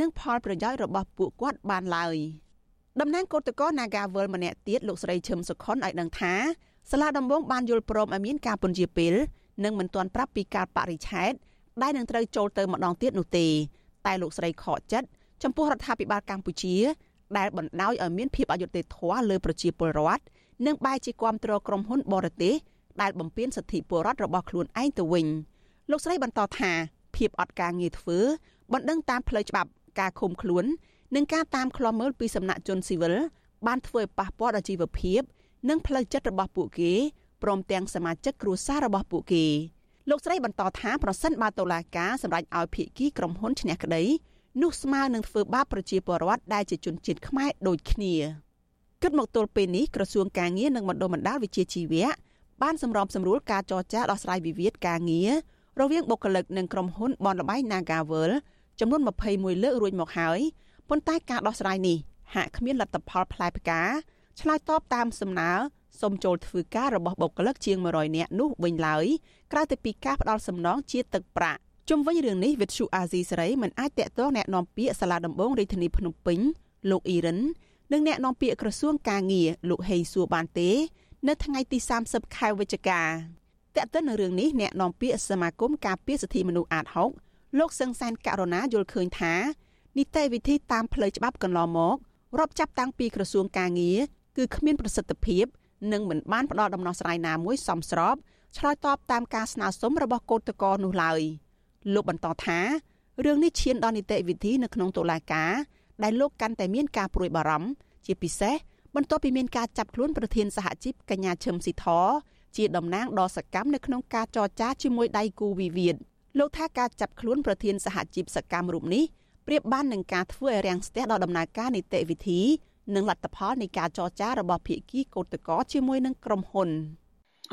និងផលប្រយោជន៍របស់ពួកគាត់បានឡើយតំណាងគឧតកោ Nagavel ម្នាក់ទៀតលោកស្រីឈឹមសុខុនឲ្យដឹងថាសាលាដំបងបានយល់ព្រមឲ្យមានការពន្យាពេលនិងមិនទាន់ប្រាប់ពីការបរិច្ឆេទដែលនឹងត្រូវចូលទៅម្ដងទៀតនោះទេតែលោកស្រីខកចិត្តចំពោះរដ្ឋាភិបាលកម្ពុជា ដែលបណ្ដោយឲ្យមានភាពអយុត្តិធម៌លើប្រជាពលរដ្ឋនិងបែរជាគាំទ្រក្រុមហ៊ុនបរទេសដែលបំពានសិទ្ធិពលរដ្ឋរបស់ខ្លួនឯងទៅវិញលោកស្រីបន្តថាភាពអត់ការងារធ្វើបណ្ដឹងតាមផ្លូវច្បាប់ការឃុំខ្លួននិងការតាមឃ្លាំមើលពីសំណាក់ជនស៊ីវិលបានធ្វើឲ្យប៉ះពាល់ដល់ជីវភាព និងផ្លូវចិត្តរបស់ពួកគេព្រមទាំងសមាជិកគ្រួសាររបស់ពួកគេលោកស្រីបន្តថាប្រសិនបើតុលាការសម្រេចឲ្យភាគីក្រុមហ៊ុនឈ្នះក្តី នោះស្មើនឹងធ្វើបាបប្រជាពលរដ្ឋដែលជាជនជាតិខ្មែរដូចគ្នាគិតមកទល់ពេលនេះក្រសួងការងារនិងបណ្ដុំបណ្ដាលវិជ្ជាជីវៈបានសម្របសម្រួលការចរចាដោះស្រាយវិវាទការងាររវាងបុគ្គលិកនិងក្រុមហ៊ុនបនលបៃ Nagavel ចំនួន21លើករួចមកហើយប៉ុន្តែការដោះស្រាយនេះហាក់គ្មានលទ្ធផលផ្លែផ្កាឆ្លើយតបតាមសំណើសុំចូលធ្វើការរបស់បុគ្គលិកជាង100នាក់នោះវិញឡើយក្រៅពីពីការផ្ដាល់សំណងជាទឹកប្រាក់ ជុំវិញរឿងនេះវិទ្យុអាស៊ីសេរីមិនអាចតាក់ទងអ្នកនាំពាក្យសាលាដំបងរាជធានីភ្នំពេញលោកអ៊ីរិននិងអ្នកនាំពាក្យក្រសួងការងារលោកហេងសួរបានទេ នៅថ្ងៃទី30ខែវិច្ឆិកាតើតើនៅរឿងនេះអ្នកនាំពាក្យសមាគមការពារសិទ្ធិមនុស្សអាតហុកលោកសឹងសានករណាយល់ឃើញថានីតិវិធីតាមផ្លូវច្បាប់កន្លងមករាប់ចាប់តាំងពីក្រសួងការងារគឺគ្មានប្រសិទ្ធភាពនិងមិនបានផ្ដល់ដំណោះស្រាយណាមួយសមស្របឆ្លើយតបតាមការស្នើសុំរបស់គឧតកោនោះឡើយ។ លោកបន្តថារឿងនេះឈានដល់នីតិវិធីនៅក្នុងតុលាការដែលលោកកាន់តែមានការព្រួយបារម្ភជាពិសេសបន្ទាប់ពីមានការចាប់ខ្លួនប្រធានសហជីពកញ្ញាឈឹមស៊ីធជាតំណាងដ៏សកម្មនៅក្នុងការចរចាជាមួយដៃគូវិវាទលោកថាការចាប់ខ្លួនប្រធានសហជីពសកម្មរូបនេះប្រៀបបាននឹងការធ្វើឲ្យរាំងស្ទះដល់ដំណើរការនីតិវិធីនិងលទ្ធផលនៃការចរចារបស់ភាគីកោតក្រជាមួយនឹងក្រុមហ៊ុន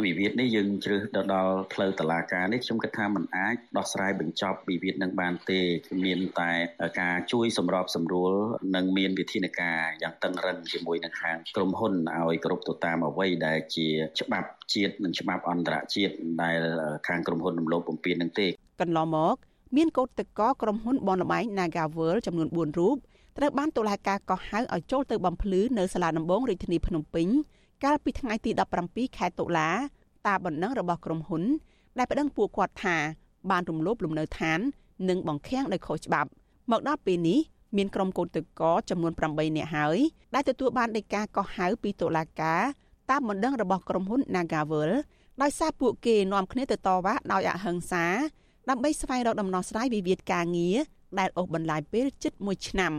វិវាទនេះយើងជ្រើសទៅដល់ផ្លូវតឡាការនេះខ្ញុំគិតថាมันអាចដោះស្រាយបញ្ចប់វិវាទនឹងបានទេគឺមានតែការជួយសម្របសម្រួលនិងមានវិធានការយ៉ាងតឹងរ៉ឹងជាមួយនឹងខាងក្រុមហ៊ុនឲ្យគ្រប់ទៅតាមអ្វីដែលជាច្បាប់ជាតិនិងច្បាប់អន្តរជាតិដែលខាងក្រុមហ៊ុនរំលោភបំពាននឹងទេកន្លងមកមានកោតតកក្រុមហ៊ុនបនលបែង Nagaworld ចំនួន4រូបត្រូវបានតុលាការកោះហៅឲ្យចូលទៅបំភ្លឺនៅសាលាដំបងរាជធានីភ្នំពេញ កាលពីថ្ងៃទី17ខែតុលាតាមបណ្ដឹងរបស់ក្រុមហ៊ុន ដែលប្តឹងពួកគាត់ថា បានរំលោភលំនៅឋាន និងបង្ខាំងដោយខុសច្បាប់ មកដល់ពេលនេះមានក្រុមកោតតកចំនួន8នាក់ហើយដែលទទួលបានដីកាកោះហៅពីតុលាការតាមបណ្ដឹងរបស់ក្រុមហ៊ុន Nagavel ដោយសារពួកគេនាំគ្នាទៅតវ៉ាដោយអហិង្សាដើម្បីស្វែងរកដំណោះស្រាយវិវាទការងារដែលអូសបន្លាយពេលជិត1ឆ្នាំ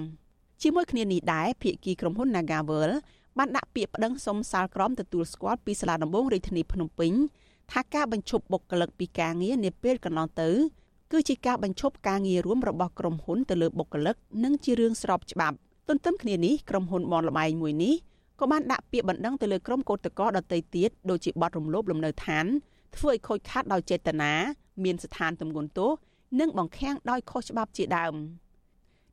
ជាមួយគ្នានេះដែរភាគីក្រុមហ៊ុន Nagavel បានដាក់ពាក្យប្តឹងសុំសាលក្រមទទួលស្គាល់ពីសាលាដំបងរាជធានីភ្នំពេញថាការបញ្ឈប់បុគ្គលិកពីការងារនាពេលកន្លងទៅគឺជាការបញ្ឈប់ការងាររួមរបស់ក្រុមហ៊ុនទៅលើបុគ្គលិកនិងជារឿងស្របច្បាប់ទន្ទឹមគ្នានេះក្រុមហ៊ុនបនលបែងមួយនេះក៏បានដាក់ពាក្យបណ្ដឹងទៅលើក្រុមកោតក្រដតីទៀតដូចជាបទរំលោភលំនៅឋានធ្វើឲ្យខូចខាតដោយចេតនាមានស្ថានទម្ងន់ទោសនិងបង្ខាំងដោយខុសច្បាប់ជាដើម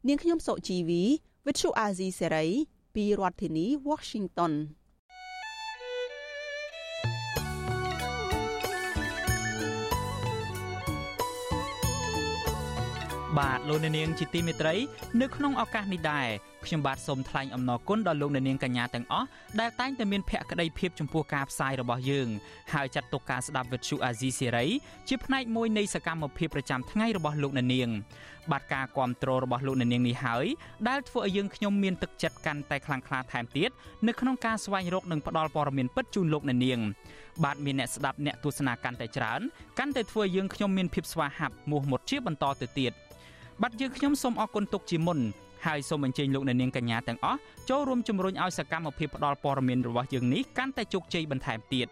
នាងខ្ញុំសុជីវីវិទ្យុអាស៊ីសេរី ពីរដ្ឋធានី Washington បាទលោកអ្នកនាងជាទីមេត្រីនៅក្នុងឱកាសនេះដែរខ្ញុំបាទសូមថ្លែងអំណរគុណដល់លោកអ្នកនាងកញ្ញាទាំងអស់ដែលតែងតែមានភក្ដីភាពចំពោះការផ្សាយរបស់យើងហើយចាត់ទុកការស្ដាប់វិទ្យុអាស៊ីសេរីជាផ្នែកមួយនៃសកម្មភាពប្រចាំថ្ងៃរបស់លោកអ្នកនាងបាទការគ្រប់គ្រងរបស់លោកអ្នកនាងនេះហើយដែលធ្វើឲ្យយើងខ្ញុំមានទឹកចិត្តកាន់តែខ្លាំងក្លាថែមទៀតនៅក្នុងការស្វែងរកនិងផ្តល់ព័ត៌មានពិតជូនលោកអ្នកនាងបាទមានអ្នកស្ដាប់អ្នកទស្សនាកាន់តែច្រើនកាន់តែធ្វើឲ្យយើងខ្ញុំមានភាពស្វាហាប់មោះមុតជាបន្តទៅទៀត បាទយើងខ្ញុំសូមអរគុណទុកជាមុនហើយសូមអញ្ជើញលោកអ្នកនាងកញ្ញាទាំងអស់ចូលរួមជំរុញឲ្យសកម្មភាពផ្តល់ព័ត៌មានរបស់យើងនេះកាន់តែជោគជ័យបន្ថែមទៀត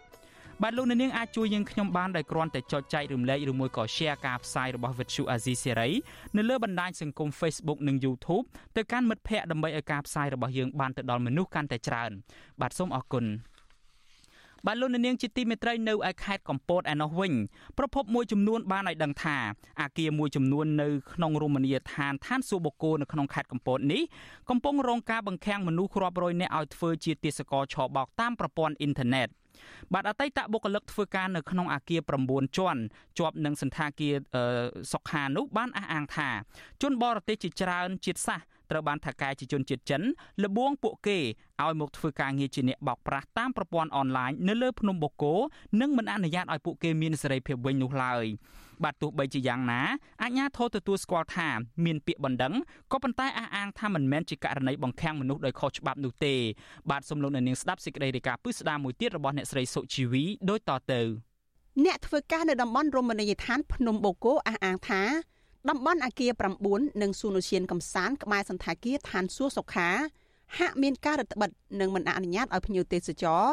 បាទលោកអ្នកនាងអាចជួយយើងខ្ញុំបានដោយគ្រាន់តែចុចចែករំលែកឬមួយក៏ Share ការផ្សាយរបស់ Vuthu Azizi Serai នៅលើបណ្ដាញសង្គម Facebook និង YouTube ទៅកាន់មិត្តភ័ក្តិដើម្បីឲ្យការផ្សាយរបស់យើងបានទៅដល់មនុស្សកាន់តែច្រើន បាទសូមអរគុណ បាទលោកនាងជាទីមេត្រីនៅឯខេត្តកំពតឯណោះវិញប្រពន្ធមួយចំនួនបានឲ្យដឹងថាអាគារមួយចំនួននៅក្នុងរមណីយដ្ឋានឋានសួគ៌បូកូនៅក្នុងខេត្តកំពតនេះកំពុងរងការបង្ខាំងមនុស្សរាប់រយនាក់ឲ្យធ្វើជាទាសករឆបោកតាមប្រព័ន្ធអ៊ីនធឺណិតបាទអតីតបុគ្គលិកធ្វើការនៅក្នុងអាគារ9ជាន់ជាប់នឹងសន្តាគារសុខានោះបានអះអាងថាជនបរទេសជាច្រើនជាតិសាសន៍ ត្រូវបានថៅកែជាជនជាតិចិនលបួងពួកគេឲ្យមកធ្វើការងារជាអ្នកបោកប្រាស់តាមប្រព័ន្ធអនឡាញនៅលើភ្នំបូកគោនិងមិនអនុញ្ញាតឲ្យពួកគេមានសេរីភាពវិញនោះឡើយបាទទោះបីជាយ៉ាងណាអាជ្ញាធរទទួលស្គាល់ថាមានពាក្យបណ្ដឹងក៏ប៉ុន្តែអះអាងថាមិនមែនជាករណីបង្ខាំងមនុស្សដោយខុសច្បាប់នោះទេបាទសូមលោកអ្នកនាងស្ដាប់សេចក្តីរាយការណ៍ពិស្ដារមួយទៀតរបស់អ្នកស្រីសុជីវីដូចតទៅអ្នកធ្វើការនៅតំបន់រមណីយដ្ឋានភ្នំបូកគោអះអាងថា តំបន់អាគារ9និងសួនឧទ្យានកំសាន្តក្បែរសន្តាគារឋានសួគ៌សុខាហាក់មានការរឹតបន្តឹងនិងមិនអនុញ្ញាតឲ្យភ្ញៀវទេសចរ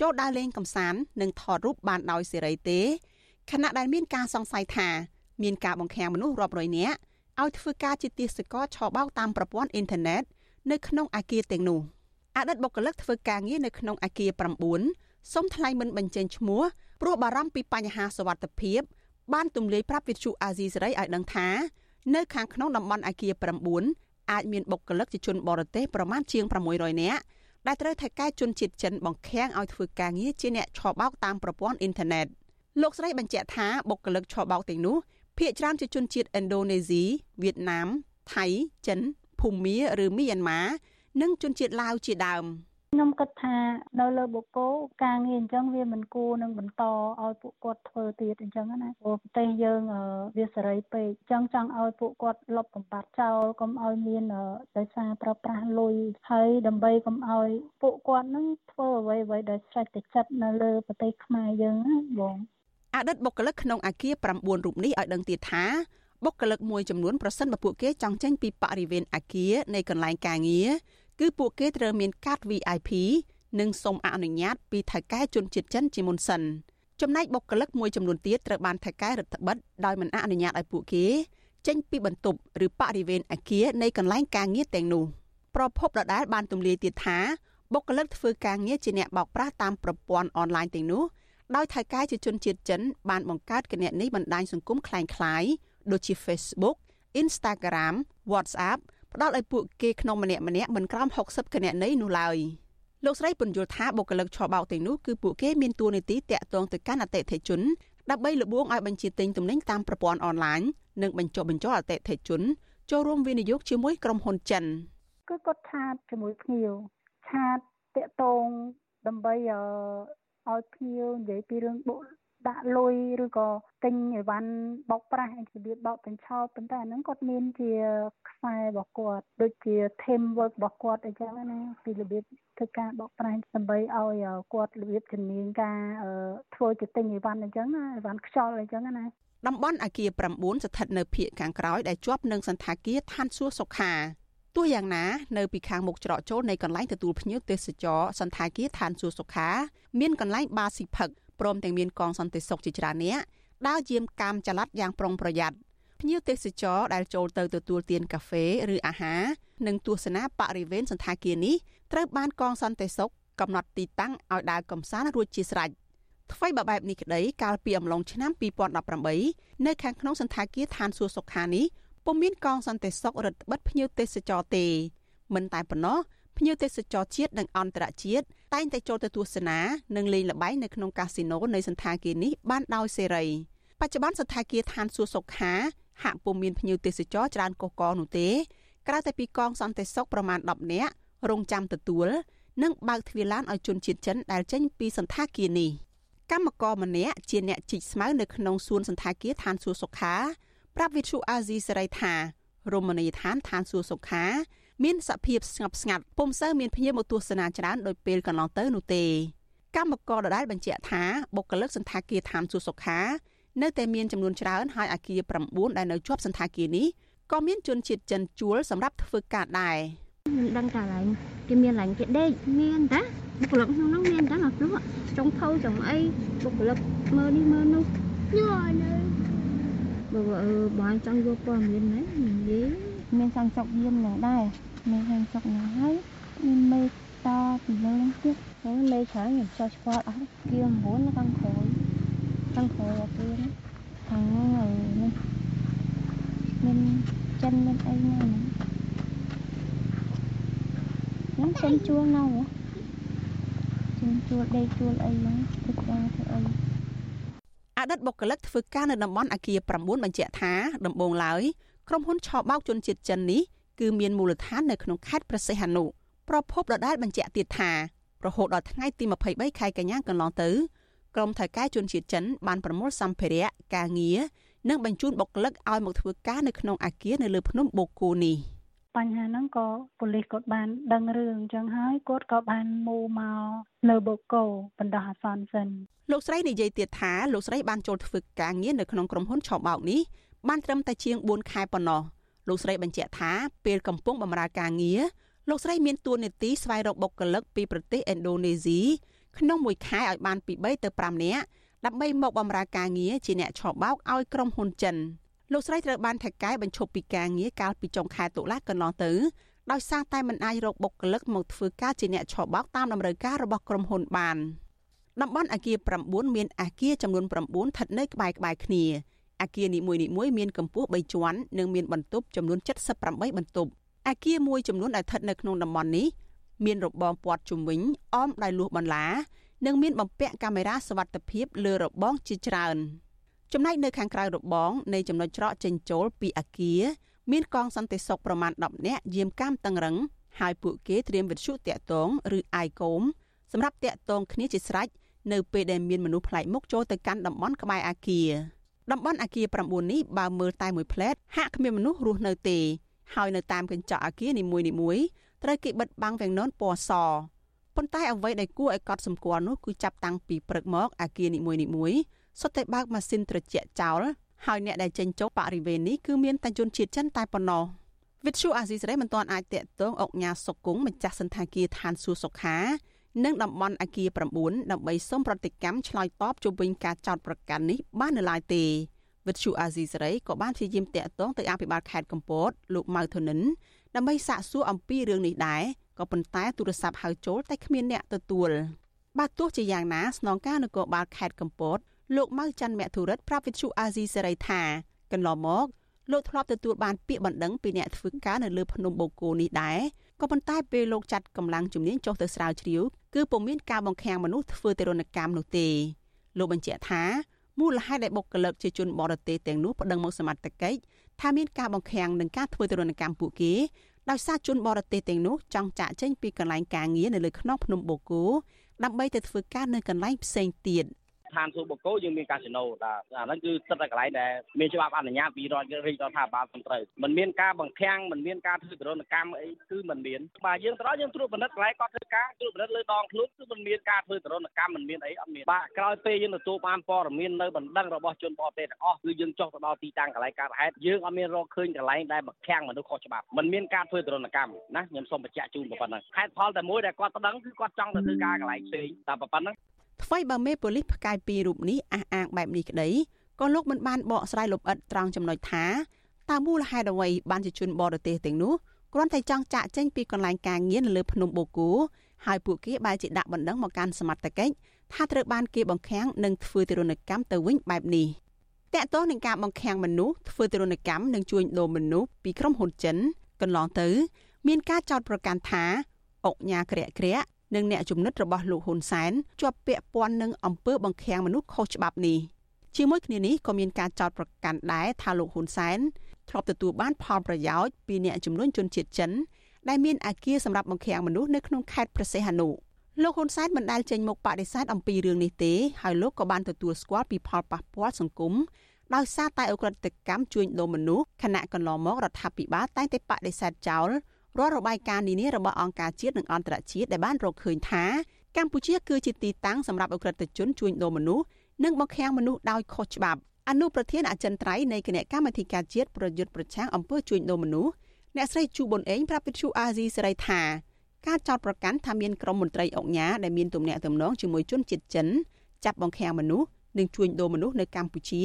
ចូលដើរលេងកំសាន្តនិងថតរូបបានដោយសេរីទេខណៈដែលមានការសង្ស័យថាមានការបង្ខាំងមនុស្សរាប់រយនាក់ឲ្យធ្វើការជាទាសករឆបោកតាមប្រព័ន្ធអ៊ីនធឺណិតនៅក្នុងអាគារទាំងនោះអតីតបុគ្គលិកធ្វើការងារនៅក្នុងអាគារ9សូមថ្លែងមិនបញ្ចេញឈ្មោះព្រោះបារម្ភពីបញ្ហាសុវត្ថិភាព បានទម្លាយប្រាប់វិទ្យុអាស៊ីសេរីឲ្យដឹងថានៅខាងក្នុងតំបន់អាគារ9អាចមានបុគ្គលិកជាជនបរទេសប្រមាណជាង600នាក់ដែលត្រូវថៃកែជនជាតិចិនបង្ខាំងឲ្យធ្វើការងារជាអ្នកឆបោកតាមប្រព័ន្ធអ៊ីនធឺណិតលោកស្រីបញ្ជាក់ថាបុគ្គលិកឆបោកទាំងនោះភាគច្រើនជាជនជាតិឥណ្ឌូនេស៊ីវៀតណាមថៃចិនភូមាឬមីយ៉ាន់ម៉ានិងជនជាតិឡាវជាដើម។ ខ្ញុំគិតថានៅលើបុគ្គលការងារអញ្ចឹងវាមិនគួរនឹងបន្តឲ្យពួកគាត់ធ្វើទៀតអញ្ចឹងណាព្រោះប្រទេសយើងវាសេរីពេកអញ្ចឹងចង់ឲ្យពួកគាត់លុបបំបាត់ចោលកុំឲ្យមានដោយសារប្រើប្រាស់លុយហើយដើម្បីកុំឲ្យពួកគាត់នឹងធ្វើអ្វីអ្វីដោយស្រេចតែចិត្តនៅលើប្រទេសខ្មែរយើងណាបងអតីតបុគ្គលិកក្នុងអាគារ9រូបនេះឲ្យដឹងទៀតថាបុគ្គលិកមួយចំនួនប្រសិនបើពួកគេចង់ចេញពីបរិវេណអាគារនៃកន្លែងការងារ គឺពួកគេត្រូវមានកាត VIP និងសូមអនុញ្ញាតពីថៅកែជនជាតិចិនជាមុនសិនចំណែកបុគ្គលិកមួយចំនួនទៀតត្រូវបានថៅកែរដ្ឋបិទដោយមិនអនុញ្ញាតឲ្យពួកគេ ចេញពីបន្ទប់ឬបរិវេណអគារនៃកន្លែងការងារទាំងនោះប្រពន្ធដដែលបានទម្លាយទៀតថាបុគ្គលិកធ្វើការងារជាអ្នកបោកប្រាស់តាមប្រព័ន្ធអនឡាញទាំងនោះដោយថៅកែជាជនជាតិចិនបានបង្កើតគណនីបណ្ដាញសង្គមคล้ายៗដូចជា Facebook Instagram WhatsApp ផ្ដល់ឲ្យពួកគេក្នុងម្នាក់ម្នាក់មិនក្រោម60គណនីនោះឡើយលោកស្រីពន្យល់ថាបុគ្គលិកឆបោកទាំងនោះគឺពួកគេមានតួនាទីតាក់ទងទៅកាន់អតិថិជនដើម្បីលបួងឲ្យបញ្ជាទិញទំនិញតាមប្រព័ន្ធអនឡាញនិងបញ្ចុះបញ្ចូលអតិថិជនចូលរួមវិនិយោគជាមួយក្រុមហ៊ុនចិនគឺគាត់ឆាតជាមួយភ្ញៀវឆាតតាក់ទងដើម្បីឲ្យភ្ញៀវនិយាយពីរឿងបុ ដាក់លុយឬក៏ទិញអីវ៉ាន់បោកប្រាស់របៀបបោកបញ្ឆោតប៉ុន្តែអាហ្នឹងគាត់មានជាខ្សែរបស់គាត់ដូចជា team work របស់គាត់អីចឹងណាពីរបៀបធ្វើការបោកប្រាស់ដើម្បីឲ្យគាត់របៀបជំនាញការធ្វើជាទិញអីវ៉ាន់អីចឹងណាអីវ៉ាន់ខ្យល់អីចឹងណាតំបន់អាគារ9ស្ថិតនៅភូមិខាងក្រោយដែលជាប់នឹងសន្តាគារឋានសួគ៌សុខាទោះយ៉ាងណានៅពីខាងមុខច្រកចូលនៃកន្លែងទទួលភ្ញៀវទេសចរសន្តាគារឋានសួគ៌សុខាមានកន្លែងបារស៊ីផឹក ព្រមទាំងមានកងសន្តិសុខជាច្រើនអ្នកដើរយាមកាមចល័តយ៉ាងប្រុងប្រយ័ត្នភ្ញៀវទេសចរដែលចូលទៅទទួលទានកាហ្វេឬអាហារនិងទស្សនាបរិវេណសន្តាគារនេះត្រូវបានកងសន្តិសុខកំណត់ទីតាំងឲ្យដើរកំសាន្តរួចជាស្រេចថ្មីបើបែបនេះក្តីកាលពីអំឡុងឆ្នាំ2018នៅខាងក្នុងសន្តាគារឋានសួគ៌សុខានេះពុំមានកងសន្តិសុខរឹតបន្តឹងភ្ញៀវទេសចរទេមិនតែប៉ុណ្ណោះ ភ្ញៀវទេសចរជាតិនិងអន្តរជាតិតែងតែចូលទៅទស្សនានិងលេងល្បែងនៅក្នុងកាស៊ីណូនៃសន្តាគារនេះបានដោយសេរីបច្ចុប្បន្នសន្តាគារឋានសួគ៌សុខាហាក់ពុំមានភ្ញៀវទេសចរច្រើនកុះកនោះទេក្រៅតែពីកងសន្តិសុខប្រមាណ10នាក់រងចាំទទួលនិងបើកទ្វារឡានឲ្យជនជាតិចិនដែលចេញពីសន្តាគារនេះកម្មករម្នាក់ជាអ្នកជីកស្មៅនៅក្នុងសួនសន្តាគារឋានសួគ៌សុខាប្រាប់វិទ្យុអាស៊ីសេរីថារមណីយដ្ឋានឋានសួគ៌សុខា មានសភាពស្ងប់ស្ងាត់ពុំសូវមានភ្ញៀវមកទស្សនាច្រើនដោយពេលកន្លងទៅនោះទេកម្មករដដែលបញ្ជាក់ថាបុគ្គលិកសន្តាគារឋានសួគ៌សុខានៅតែមានចំនួនច្រើនហើយអាគារ9ដែលនៅជាប់សន្តាគារនេះក៏មានជនជាតិចិនជួលសម្រាប់ធ្វើការដែរមិនដឹងថាឡើងគេមានឡើងគេដេកមានតាបុគ្គលិកក្នុងនោះមានតាមកព្រោះចុងភៅចុងអីបុគ្គលិកមើលនេះមើលនោះយូរនៅបើអឺបងចង់យកព័ត៌មានហ្នឹងនិយាយមានសង្សុកយាមនឹងដែរ មានសង្សុកនឹងហើយមានមេតពីលើនឹងទៀតហើយមេច្រើនខ្ញុំចោះស្គាល់អស់គៀ9នៅខាងក្រោយខាងក្រោយអាគៀខាងនេះមានចិនមានអីណាហ្នឹងចិនជួលនៅចិនជួលដេកជួលអីហ្នឹងធ្វើការធ្វើអីអតីតបុគ្គលិកធ្វើការនៅតំបន់អាគារ9បញ្ជាក់ថាដំបូងឡើយក្រុមហ៊ុនឆបោកជនជាតិចិននេះ គឺមានមូលដ្ឋាននៅក្នុងខេត្តព្រះសីហនុប្រពន្ធដដែលបញ្ជាក់ទៀតថារហូតដល់ថ្ងៃទី23ខែកញ្ញាកន្លងទៅក្រុមថៅកែជនជាតិចិនបានប្រមូលសម្ភារៈការងារនិងបញ្ជូនបុគ្គលិកឲ្យមកធ្វើការនៅក្នុងអាគារនៅលើភ្នំបូកគូនេះបញ្ហាហ្នឹងក៏ប៉ូលីសគាត់បានដឹងរឿងអញ្ចឹងហើយគាត់ក៏បានមូមកលើបូកគោបណ្ដោះអាសន្នសិនលោកស្រីនិយាយទៀតថាលោកស្រីបានចូលធ្វើការងារនៅក្នុងក្រុមហ៊ុនឆបោកនេះបានត្រឹមតែជាង4ខែប៉ុណ្ណោះ លោកស្រីបញ្ជាក់ថាពេលកំពុងបម្រើការងារលោកស្រីមានទួនាទីស្វែងរកបុគ្គលិកពីប្រទេសឥណ្ឌូនេស៊ីក្នុងមួយខែឲ្យបានពី3ទៅ5នាក់ដើម្បីមកបម្រើការងារជាអ្នកឆបោកឲ្យក្រុមហ៊ុនចិនលោកស្រីត្រូវបានថៅកែបញ្ឈប់ពីការងារកាលពីចុងខែតុលាកន្លងទៅដោយសារតែមិនអាចរកបុគ្គលិកមកធ្វើការជាអ្នកឆបោកតាមតម្រូវការរបស់ក្រុមហ៊ុនបានតំបន់អាគារ9មានអាគារចំនួន9ស្ថិតនៅក្បែរក្បែរគ្នា អាគារនីមួយៗមានកម្ពស់3ជាន់និងមានបន្ទប់ចំនួន78បន្ទប់អាគារមួយចំនួនដែលស្ថិតនៅក្នុងតំបន់នេះមានរបងព័ទ្ធជុំវិញអមដោយលួសបន្លានិងមានបំពាក់កាមេរ៉ាសវត្ថិភាពលើរបងជាច្រើនចំណែកនៅខាងក្រៅរបងនៃចំណុចច្រកចេញចូលពីអាគារមានកងសន្តិសុខប្រមាណ10នាក់យាមកាមតឹងរឹងហើយពួកគេត្រៀមវិទ្យុតាក់ទងឬអាយកូមសម្រាប់តាក់ទងគ្នាជាស្រេចនៅពេលដែលមានមនុស្សប្លែកមុខចូលទៅកាន់តំបន់ក្បែរអាគារ តំបន់អាគារ9នេះបើមើលតែមួយផ្លែតហាក់គ្មានមនុស្សរស់នៅទេហើយនៅតាមកញ្ចក់អាគារនីមួយៗត្រូវគេបិទបាំងវាំងននពណ៌សប៉ុន្តែអ្វីដែលគួរឲ្យកត់សម្គាល់នោះគឺចាប់តាំងពីព្រឹកមកអាគារនីមួយៗសុទ្ធតែបើកម៉ាស៊ីនត្រជាក់ចោលហើយអ្នកដែលចេញចូលបរិវេណនេះគឺមានតែជនជាតិចិនតែប៉ុណ្ណោះវិទ្យុអាស៊ីសេរីមិនទាន់អាចតាក់ទងអុកញ៉ាសុកគង់ម្ចាស់សន្តាគារឋានសួគ៌សុខា និងតំបន់អាគារ9ដើម្បីសូមប្រតិកម្មឆ្លើយតបជុំវិញការចោទប្រកាន់នេះបាននៅឡើយទេវិទ្យុអាស៊ីសេរីក៏បានព្យាយាមតាក់ទងទៅអភិបាលខេត្តកំពតលោកម៉ៅធនិនដើម្បីសាកសួរអំពីរឿងនេះដែរក៏ប៉ុន្តែទូរស័ព្ទហៅចូលតែគ្មានអ្នកទទួលបើទោះជាយ៉ាងណាស្នងការនគរបាលខេត្តកំពតលោកម៉ៅច័ន្ទមធុរិតប្រាប់វិទ្យុអាស៊ីសេរីថាកន្លងមកលោកធ្លាប់ទទួលបានពាក្យបណ្ដឹងពីអ្នកធ្វើការនៅលើភ្នំបូកគោនេះដែរ ក៏ប៉ុន្តែពេលលោកចាត់កម្លាំងជំនាញចុះទៅស្រាវជ្រាវគឺពុំមានការបង្ខាំងមនុស្សធ្វើទរណកម្មនោះទេលោកបញ្ជាក់ថាមូលហេតុដែលបុគ្គលិកជាជនបរទេសទាំងនោះប្តឹងមកសមត្ថកិច្ចថាមានការបង្ខាំងនឹងការធ្វើទរណកម្មពួកគេដោយសារជនបរទេសទាំងនោះចង់ចាក់ចេញពីកន្លែងការងារនៅលើខ្នងភ្នំបូកគោដើម្បីទៅធ្វើការនៅកន្លែងផ្សេងទៀត។ ឋានសួគ៌បកគោយើងមានកាស៊ីណូបាទអាហ្នឹងគឺសិតតែកន្លែងដែលមានច្បាប់អនុញ្ញាតពីរដ្ឋរាជរដ្ឋាភិបាលត្រឹមត្រូវមិនមានការបង្ខាំងមិនមានការធ្វើទរណកម្មអីគឺមិនមានបាទយើងទៅដល់យើងត្រួតពិនិត្យកន្លែងគាត់ធ្វើការត្រួតពិនិត្យលើដងខ្លួនគឺមិនមានការធ្វើទរណកម្មមិនមានអីអត់មានបាទក្រោយពេលយើងទទួលបានព័ត៌មាននៅបណ្ដឹងរបស់ជនបរទេសទាំងអស់គឺយើងចុះទៅដល់ទីតាំងកន្លែងកើតហេតុយើងអត់មានរកឃើញកន្លែងដែលបង្ខាំងមនុស្សខុសច្បាប់មិនមានការធ្វើទរណកម្មណាខ្ញុំសូមបញ្ជាក់ជូនប៉ុណ្ណឹងហេតុផលតែមួយដែលគាត់ប្តឹងគឺគាត់ចង់ទៅធ្វើការកន្លែងផ្សេងតែប៉ុណ្ណឹង ថ្មីបើមេប៉ូលីសផ្កាយពីររូបនេះអះអាងបែបនេះក្តីក៏លោកមិនបានបកស្រាយលម្អិតត្រង់ចំណុចថាតើមូលហេតុអ្វីបានជាជនបរទេសទាំងនោះគ្រាន់តែចង់ចាក់ចេញពីកន្លែងការងារនៅលើភ្នំបូកូហើយពួកគេបែរជាដាក់បណ្ដឹងមកកាន់សមត្ថកិច្ចថាត្រូវបានគេបង្ខាំងនិងធ្វើទរណកម្មទៅវិញបែបនេះតកតោះនឹងការបង្ខាំងមនុស្សធ្វើទរណកម្មនិងជួញដូរមនុស្សពីក្រុមហ៊ុនចិនកន្លងទៅ មានការចោទប្រកាន់ថាអុកញ៉ាក្រាក់ក្រាក់ និងអ្នកជំនិតរបស់លោកហ៊ុនសែនជាប់ពាក់ព័ន្ធនឹងអំពើបង្ខាំងមនុស្សខុសច្បាប់នេះជាមួយគ្នានេះក៏មានការចោទប្រកាន់ដែរថាលោកហ៊ុនសែនធ្លាប់ទទួលបានផលប្រយោជន៍ពីអ្នកជំនួញជនជាតិចិនដែលមានអាគារសម្រាប់បង្ខាំងមនុស្សនៅក្នុងខេត្តព្រះសីហនុលោកហ៊ុនសែនមិនដែលចេញមុខបដិសេធអំពីរឿងនេះទេហើយលោកក៏បានទទួលស្គាល់ពីផលប៉ះពាល់សង្គមដោយសារតែអ ுக ្រិតកម្មជួញដូរមនុស្សខណៈកន្លងមករដ្ឋាភិបាលតែងតែបដិសេធចោល រាល់របាយការណ៍នានារបស់អង្គការជាតិនិងអន្តរជាតិដែលបានរកឃើញថាកម្ពុជាគឺជាទីតាំងសម្រាប់អ ுக ្រិតជនជួញដូរមនុស្សនិងបង្ខាំងមនុស្សដោយខុសច្បាប់អនុប្រធានអចិន្ត្រៃយ៍នៃគណៈកម្មាធិការជាតិប្រយុទ្ធប្រឆាំងអំពើជួញដូរមនុស្សអ្នកស្រីជូប៊ុនអេងប្រាប់វិទ្យុអាស៊ីសេរីថាការចោទប្រកាន់ថាមានក្រុមមន្ត្រីអង្គការដែលមានទំនាក់ទំនងជាមួយជនជាតិចិនចាប់បង្ខាំងមនុស្សនិងជួញដូរមនុស្សនៅកម្ពុជា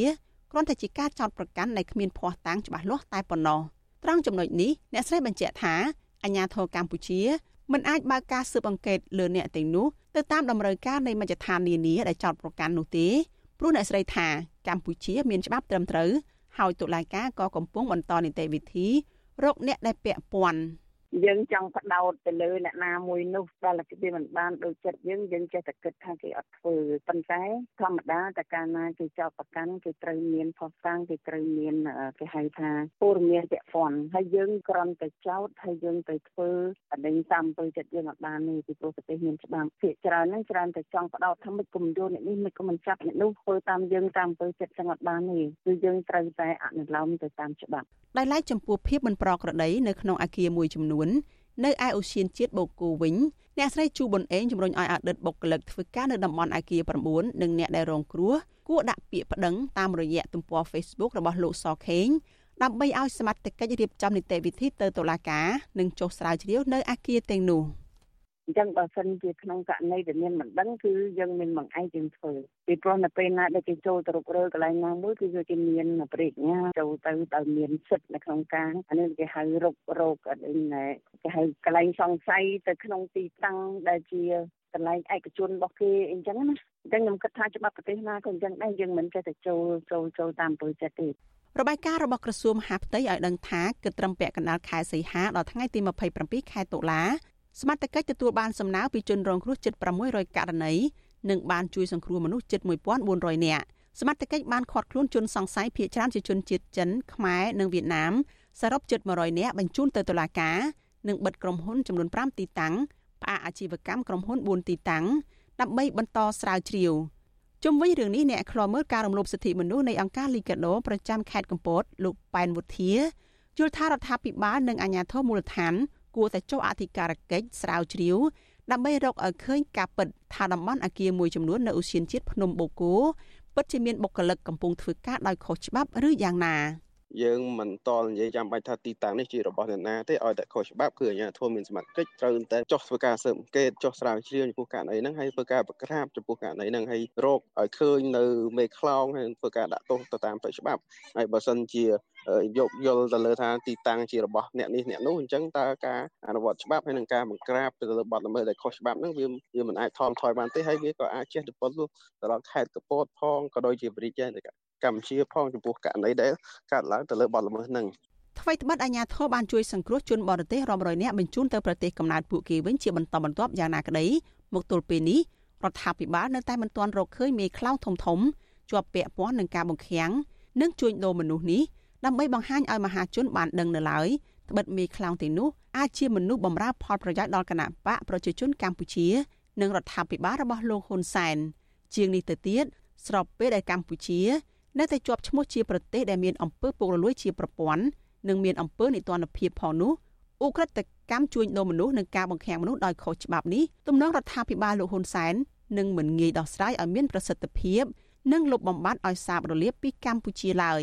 គ្រាន់តែជាការចោទប្រកាន់ដែលគ្មានភ័ស្តុតាងច្បាស់លាស់តែប៉ុណ្ណោះ។ ត្រង់ចំណុចនេះអ្នកស្រីបញ្ជាក់ថាអាញាធរកម្ពុជាមិនអាចបើកការស៊ើបអង្កេតលើអ្នកទាំងនោះទៅតាមតម្រូវការនៃមជ្ឈដ្ឋាននានាដែលចោទប្រកាន់នោះទេព្រោះអ្នកស្រីថាកម្ពុជាមានច្បាប់ត្រឹមត្រូវហើយតុលាការក៏កំពុងបន្តនីតិវិធីរកអ្នកដែលពាក់ព័ន្ធ យើងចង់បដោតទៅលើអ្នកណាមួយនោះដល់តែគេមិនបានដូចចិត្តយើងយើងចេះតែគិតថាគេអត់ធ្វើប៉ុន្តែធម្មតាតែកាលណាគេចោទប្រកាន់គេត្រូវមានផុសតាំងគេត្រូវមានគេហៅថាព័ត៌មានពាក់ព័ន្ធហើយយើងគ្រាន់តែចោទហើយយើងទៅធ្វើបដិញតាមទៅចិត្តយើងអត់បានទេពីព្រោះប្រទេសមានច្បាប់ភាគច្រើនហ្នឹងច្រើនតែចង់បដោតថាមិនគុំយល់អ្នកនេះមិនគុំមិនចាប់អ្នកនោះធ្វើតាមយើងតាមទៅចិត្តចឹងអត់បានទេគឺយើងត្រូវតែអនុលោមទៅតាមច្បាប់ដោយឡែកចំពោះភាពមិនប្រក្រតីនៅក្នុងអាគារមួយចំនួននៅឯអូសៀនជាតិបូកូវិញអ្នកស្រីជូប៊ុនអេងជំរុញឲ្យអតីតបុគ្គលិកធ្វើការនៅតំបន់អាគារ9និងអ្នកដែលរងគ្រោះគួរដាក់ពាក្យប្តឹងតាមរយៈទំព័រ Facebook របស់លោកសខេងដើម្បីឲ្យសមត្ថកិច្ចរៀបចំនីតិវិធីទៅតុលាការនិងចុះស្រាវជ្រាវនៅអាគារទាំងនោះ។ អញ្ចឹងបើសិនជាក្នុងករណីដែលមានមិនដឹងគឺយើងមានបង្អែកយើងធ្វើពីព្រោះនៅពេលណាដែលគេចូលទៅរុករកកន្លែងណាមួយគឺគេមានប្រេកញ្ញាចូលទៅដោយមានសិទ្ធិនៅក្នុងការអានេះគេហៅរុករកអីណែគេហៅកន្លែងសង្ស័យទៅក្នុងទីតាំងដែលជាកន្លែងឯកជនរបស់គេអីចឹងណាអញ្ចឹងខ្ញុំគិតថាច្បាប់ប្រទេសណាក៏អញ្ចឹងដែរយើងមិនចេះតែចូលចូលចូលតាមពលចិត្តទេរបាយការណ៍របស់ក្រសួងមហាផ្ទៃឲ្យដឹងថាគិតត្រឹមពាក់កណ្ដាលខែសីហាដល់ថ្ងៃទី27ខែតុលា សមត្ថកិច្ចទទួលបានសំណើពីជនរងគ្រោះជិត600ករណីនិងបានជួយសង្គ្រោះមនុស្សជិត1400នាក់សមត្ថកិច្ចបានឃាត់ខ្លួនជនសង្ស័យភៀសច្រើនជាជនជាតិចិនខ្មែរនិងវៀតណាមសរុបជិត100នាក់បញ្ជូនទៅតុលាការនិងបិទក្រុមហ៊ុនចំនួន5ទីតាំងផ្អាកអាជីវកម្មក្រុមហ៊ុន4ទីតាំងដើម្បីបន្តស្រាវជ្រាវជុំវិញរឿងនេះអ្នកខ្លោមើលការរំលោភសិទ្ធិមនុស្សនៃអង្គការលីកាដូប្រចាំខេត្តកំពតលោកប៉ែនវុធាយល់ថារដ្ឋាភិបាលនិងអាជ្ញាធរមូលដ្ឋាន គួរតែចុះអធិការកិច្ចស្រាវជ្រាវដើម្បីរកឲ្យឃើញការពិតថាតំបន់អាគារមួយចំនួននៅឧស្សាហជាតិភ្នំបូកគោពិតជាមានបុគ្គលិកកំពុងធ្វើការដោយខុសច្បាប់ឬយ៉ាងណាយើងមិនតល់និយាយចាំបាច់ថាទីតាំងនេះជារបស់អ្នកណាទេឲ្យតែខុសច្បាប់គឺអាជ្ញាធរមានសមត្ថកិច្ចត្រូវតែចុះធ្វើការស៊ើបអង្កេតចុះស្រាវជ្រាវចំពោះករណីហ្នឹងហើយធ្វើការប្រក្រាបចំពោះករណីហ្នឹងហើយរកឲ្យឃើញនៅមេខ្លោងហើយធ្វើការដាក់ទោសទៅតាមផ្លូវច្បាប់ហើយបើសិនជា យកយល់ទៅលើថាទីតាំងជារបស់អ្នកនេះអ្នកនោះអញ្ចឹងតើការអនុវត្តច្បាប់ហើយនឹងការបង្ក្រាបទៅលើបទល្មើសដែលខុសច្បាប់ហ្នឹងវាវាមិនអាចថមថយបានទេហើយវាក៏អាចជះទៅពលទៅដល់ខេត្តកពតផងក៏ដូចជាបរិយាទៅកម្ពុជាផងចំពោះករណីដែលកើតឡើងទៅលើបទល្មើសហ្នឹងថ្មីត្បិតអាញាធរបានជួយសង្គ្រោះជនបរទេសរាប់រយនាក់បញ្ជូនទៅប្រទេសកំណើតពួកគេវិញជាបន្តបន្ទាប់យ៉ាងណាក្តីមកទល់ពេលនេះរដ្ឋាភិបាលនៅតែមិនទាន់រកឃើញមេខ្លោងធំធំជាប់ពាក់ព័ន្ធនឹងការបង្ខាំងនិងជួញដូរមនុស្សនេះ ដើម្បីបង្ហាញឲ្យមហាជនបានដឹងនៅឡើយត្បិតមេខ្លោងទីនោះអាចជាមនុស្សបម្រើផលប្រយោជន៍ដល់គណៈបកប្រជាជនកម្ពុជា និងរដ្ឋាភិបាលរបស់លោកហ៊ុនសែនជាងនេះទៅទៀតស្របពេលដែលកម្ពុជា នៅតែជាប់ឈ្មោះជាប្រទេសដែលមានអំពើពុករលួយជាប្រព័ន្ធនិងមានអំពើនីតិរដ្ឋភាពផងនោះឧក្រិដ្ឋកម្មជួញដូរមនុស្សនិងការបង្ខាំងមនុស្សដោយខុសច្បាប់នេះទំនងរដ្ឋាភិបាលលោកហ៊ុនសែននឹងមិនងាយដោះស្រាយឲ្យមានប្រសិទ្ធភាព និងលុបបំបាត់ឲ្យសាបរលាបពីកម្ពុជាឡើយ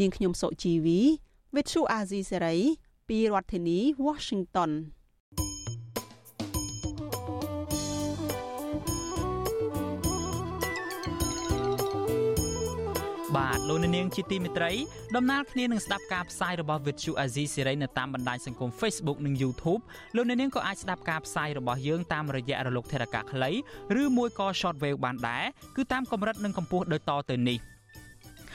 នាងខ្ញុំសុជីវី With Chu Azizi Serai ពីរដ្ឋធានី Washington បាទលោកនាងជាទីមេត្រីដំណើរគ្នានឹងស្ដាប់ការផ្សាយរបស់ Vithu Azizi Serai នៅតាមបណ្ដាញសង្គម Facebook និង YouTube លោកនាងក៏អាចស្ដាប់ការផ្សាយរបស់យើងតាមរយៈរលកថេរកាខ្លីឬមួយក៏ Shortwave បានដែរគឺតាមកម្រិតនិងកម្ពស់ដូចតទៅនេះ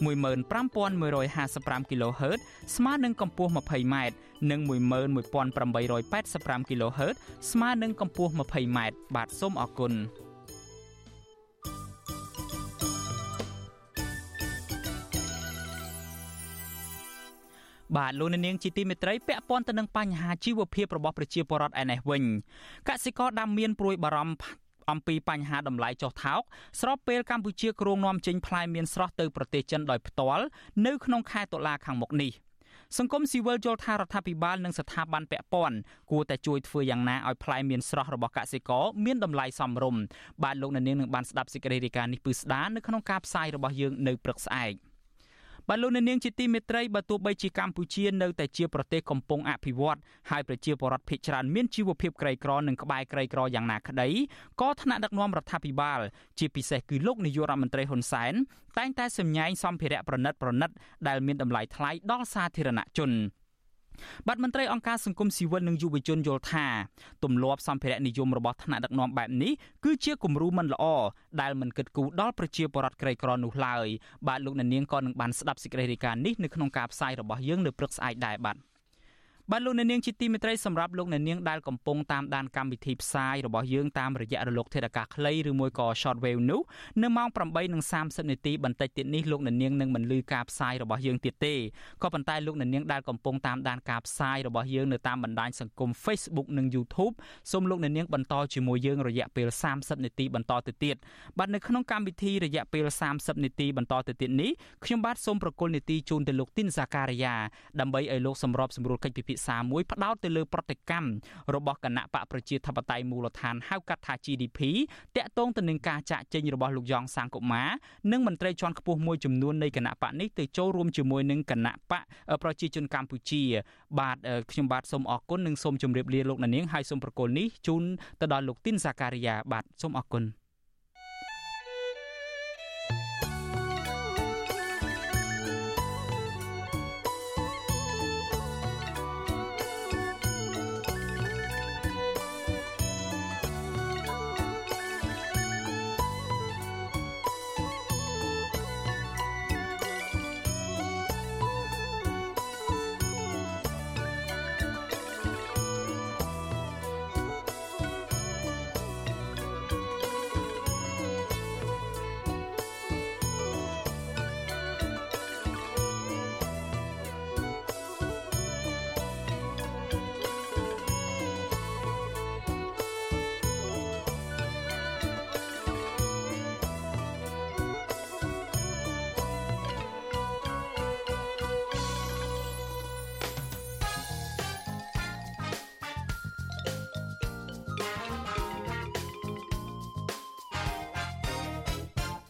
15155 kHz ស្មើនឹងកម្ពស់ 20m និង11885 kHz ស្មើនឹងកម្ពស់ 20m បាទសូមអរគុណបាទលោកនាងជាទីមេត្រីពាក់ព័ន្ធទៅនឹងបញ្ហាជីវភាពរបស់ប្រជាពលរដ្ឋឯនេះវិញកសិករដាំមៀនព្រួយបារម្ភ អំពីបញ្ហាតម្លៃចុះថោកស្របពេលកម្ពុជាគ្រោងនាំចេញផ្លែមៀនស្រស់ទៅប្រទេសចិនដោយផ្ទាល់នៅក្នុងខែតុលាខាងមុខនេះសង្គមស៊ីវិលយល់ថារដ្ឋាភិបាលនិងស្ថាប័នពាក់ព័ន្ធគួរតែជួយធ្វើយ៉ាងណាឲ្យផ្លែមៀនស្រស់របស់កសិករមានតម្លៃសមរម្យបាទលោកនាងនឹងបានស្ដាប់សេចក្តីរាយការណ៍នេះពឺស្ដានៅក្នុងការផ្សាយរបស់យើងនៅព្រឹកស្អែក។ បាទលោកនាងជាទីមេត្រីបើទោះបីជាកម្ពុជានៅតែជាប្រទេសកំពុងអភិវឌ្ឍហើយប្រជាពលរដ្ឋភាគច្រើនមានជីវភាពក្រីក្រនិងក្បែរក្រីក្រយ៉ាងណាក្តីក៏ថ្នាក់ដឹកនាំរដ្ឋាភិបាល ជាពិសេសគឺលោកនាយករដ្ឋមន្ត្រីហ៊ុនសែនតែងតែសម្ញែងសម្ភារៈប្រណិតប្រណិតដែលមានតម្លៃថ្លៃដល់សាធារណជន បាទមន្ត្រីអង្គការសង្គមស៊ីវិលនិងយុវជនយល់ថាទម្លាប់សម្ភារៈនិយមរបស់ថ្នាក់ដឹកនាំបែបនេះគឺជាគំរូមិនល្អដែលមិនគិតគូរដល់ប្រជាពលរដ្ឋក្រីក្រនោះឡើយបាទលោកអ្នកនាងក៏នឹងបានស្ដាប់សេចក្តីរាយការណ៍នេះនៅក្នុងការផ្សាយរបស់យើងនៅព្រឹកស្អែកដែរបាទ បាទលោកអ្នកនាងជាទីមេត្រីសម្រាប់លោកអ្នកនាងដែលកំពុងតាមដានកម្មវិធីផ្សាយរបស់យើងតាមរយៈរលកធាតុអាកាសខ្លីឬមួយក៏ shortwave នោះនៅម៉ោង8:30នាទីបន្តិចទៀតនេះលោកអ្នកនាងនឹងមិនលឺការផ្សាយរបស់យើងទៀតទេក៏ប៉ុន្តែលោកអ្នកនាងដែលកំពុងតាមដានការផ្សាយរបស់យើងនៅតាមបណ្ដាញសង្គម Facebook និង YouTube សូមលោកអ្នកនាងបន្តជាមួយយើងរយៈពេល30នាទីបន្តទៅទៀតបាទនៅក្នុងកម្មវិធីរយៈពេល30នាទីបន្តទៅទៀតនេះខ្ញុំបាទសូមប្រកុលនាទីជូនទៅលោកទីនសាការីយ៉ាដើម្បីឲ្យលោកសម្របសម្រួលកិច្ចពិភាក្សាមួយផ្ដោតទៅលើប្រតិកម្មរបស់គណៈបកប្រជាធិបតេយ្យមូលដ្ឋានហៅកាត់ថា GDP តាក់ទងទៅនឹងការចាក់ចេញរបស់លោកយ៉ងសាងកុមារនិងមន្ត្រីជាន់ខ្ពស់មួយចំនួននៃគណៈបកនេះទៅចូលរួមជាមួយនឹងគណៈបកប្រជាជនកម្ពុជា បាទខ្ញុំបាទសូមអរគុណនិងសូមជម្រាបលាលោកនាងហើយសូមប្រកល់នេះជូនទៅដល់លោកទីនសាការីយ៉ាបាទសូមអរគុណ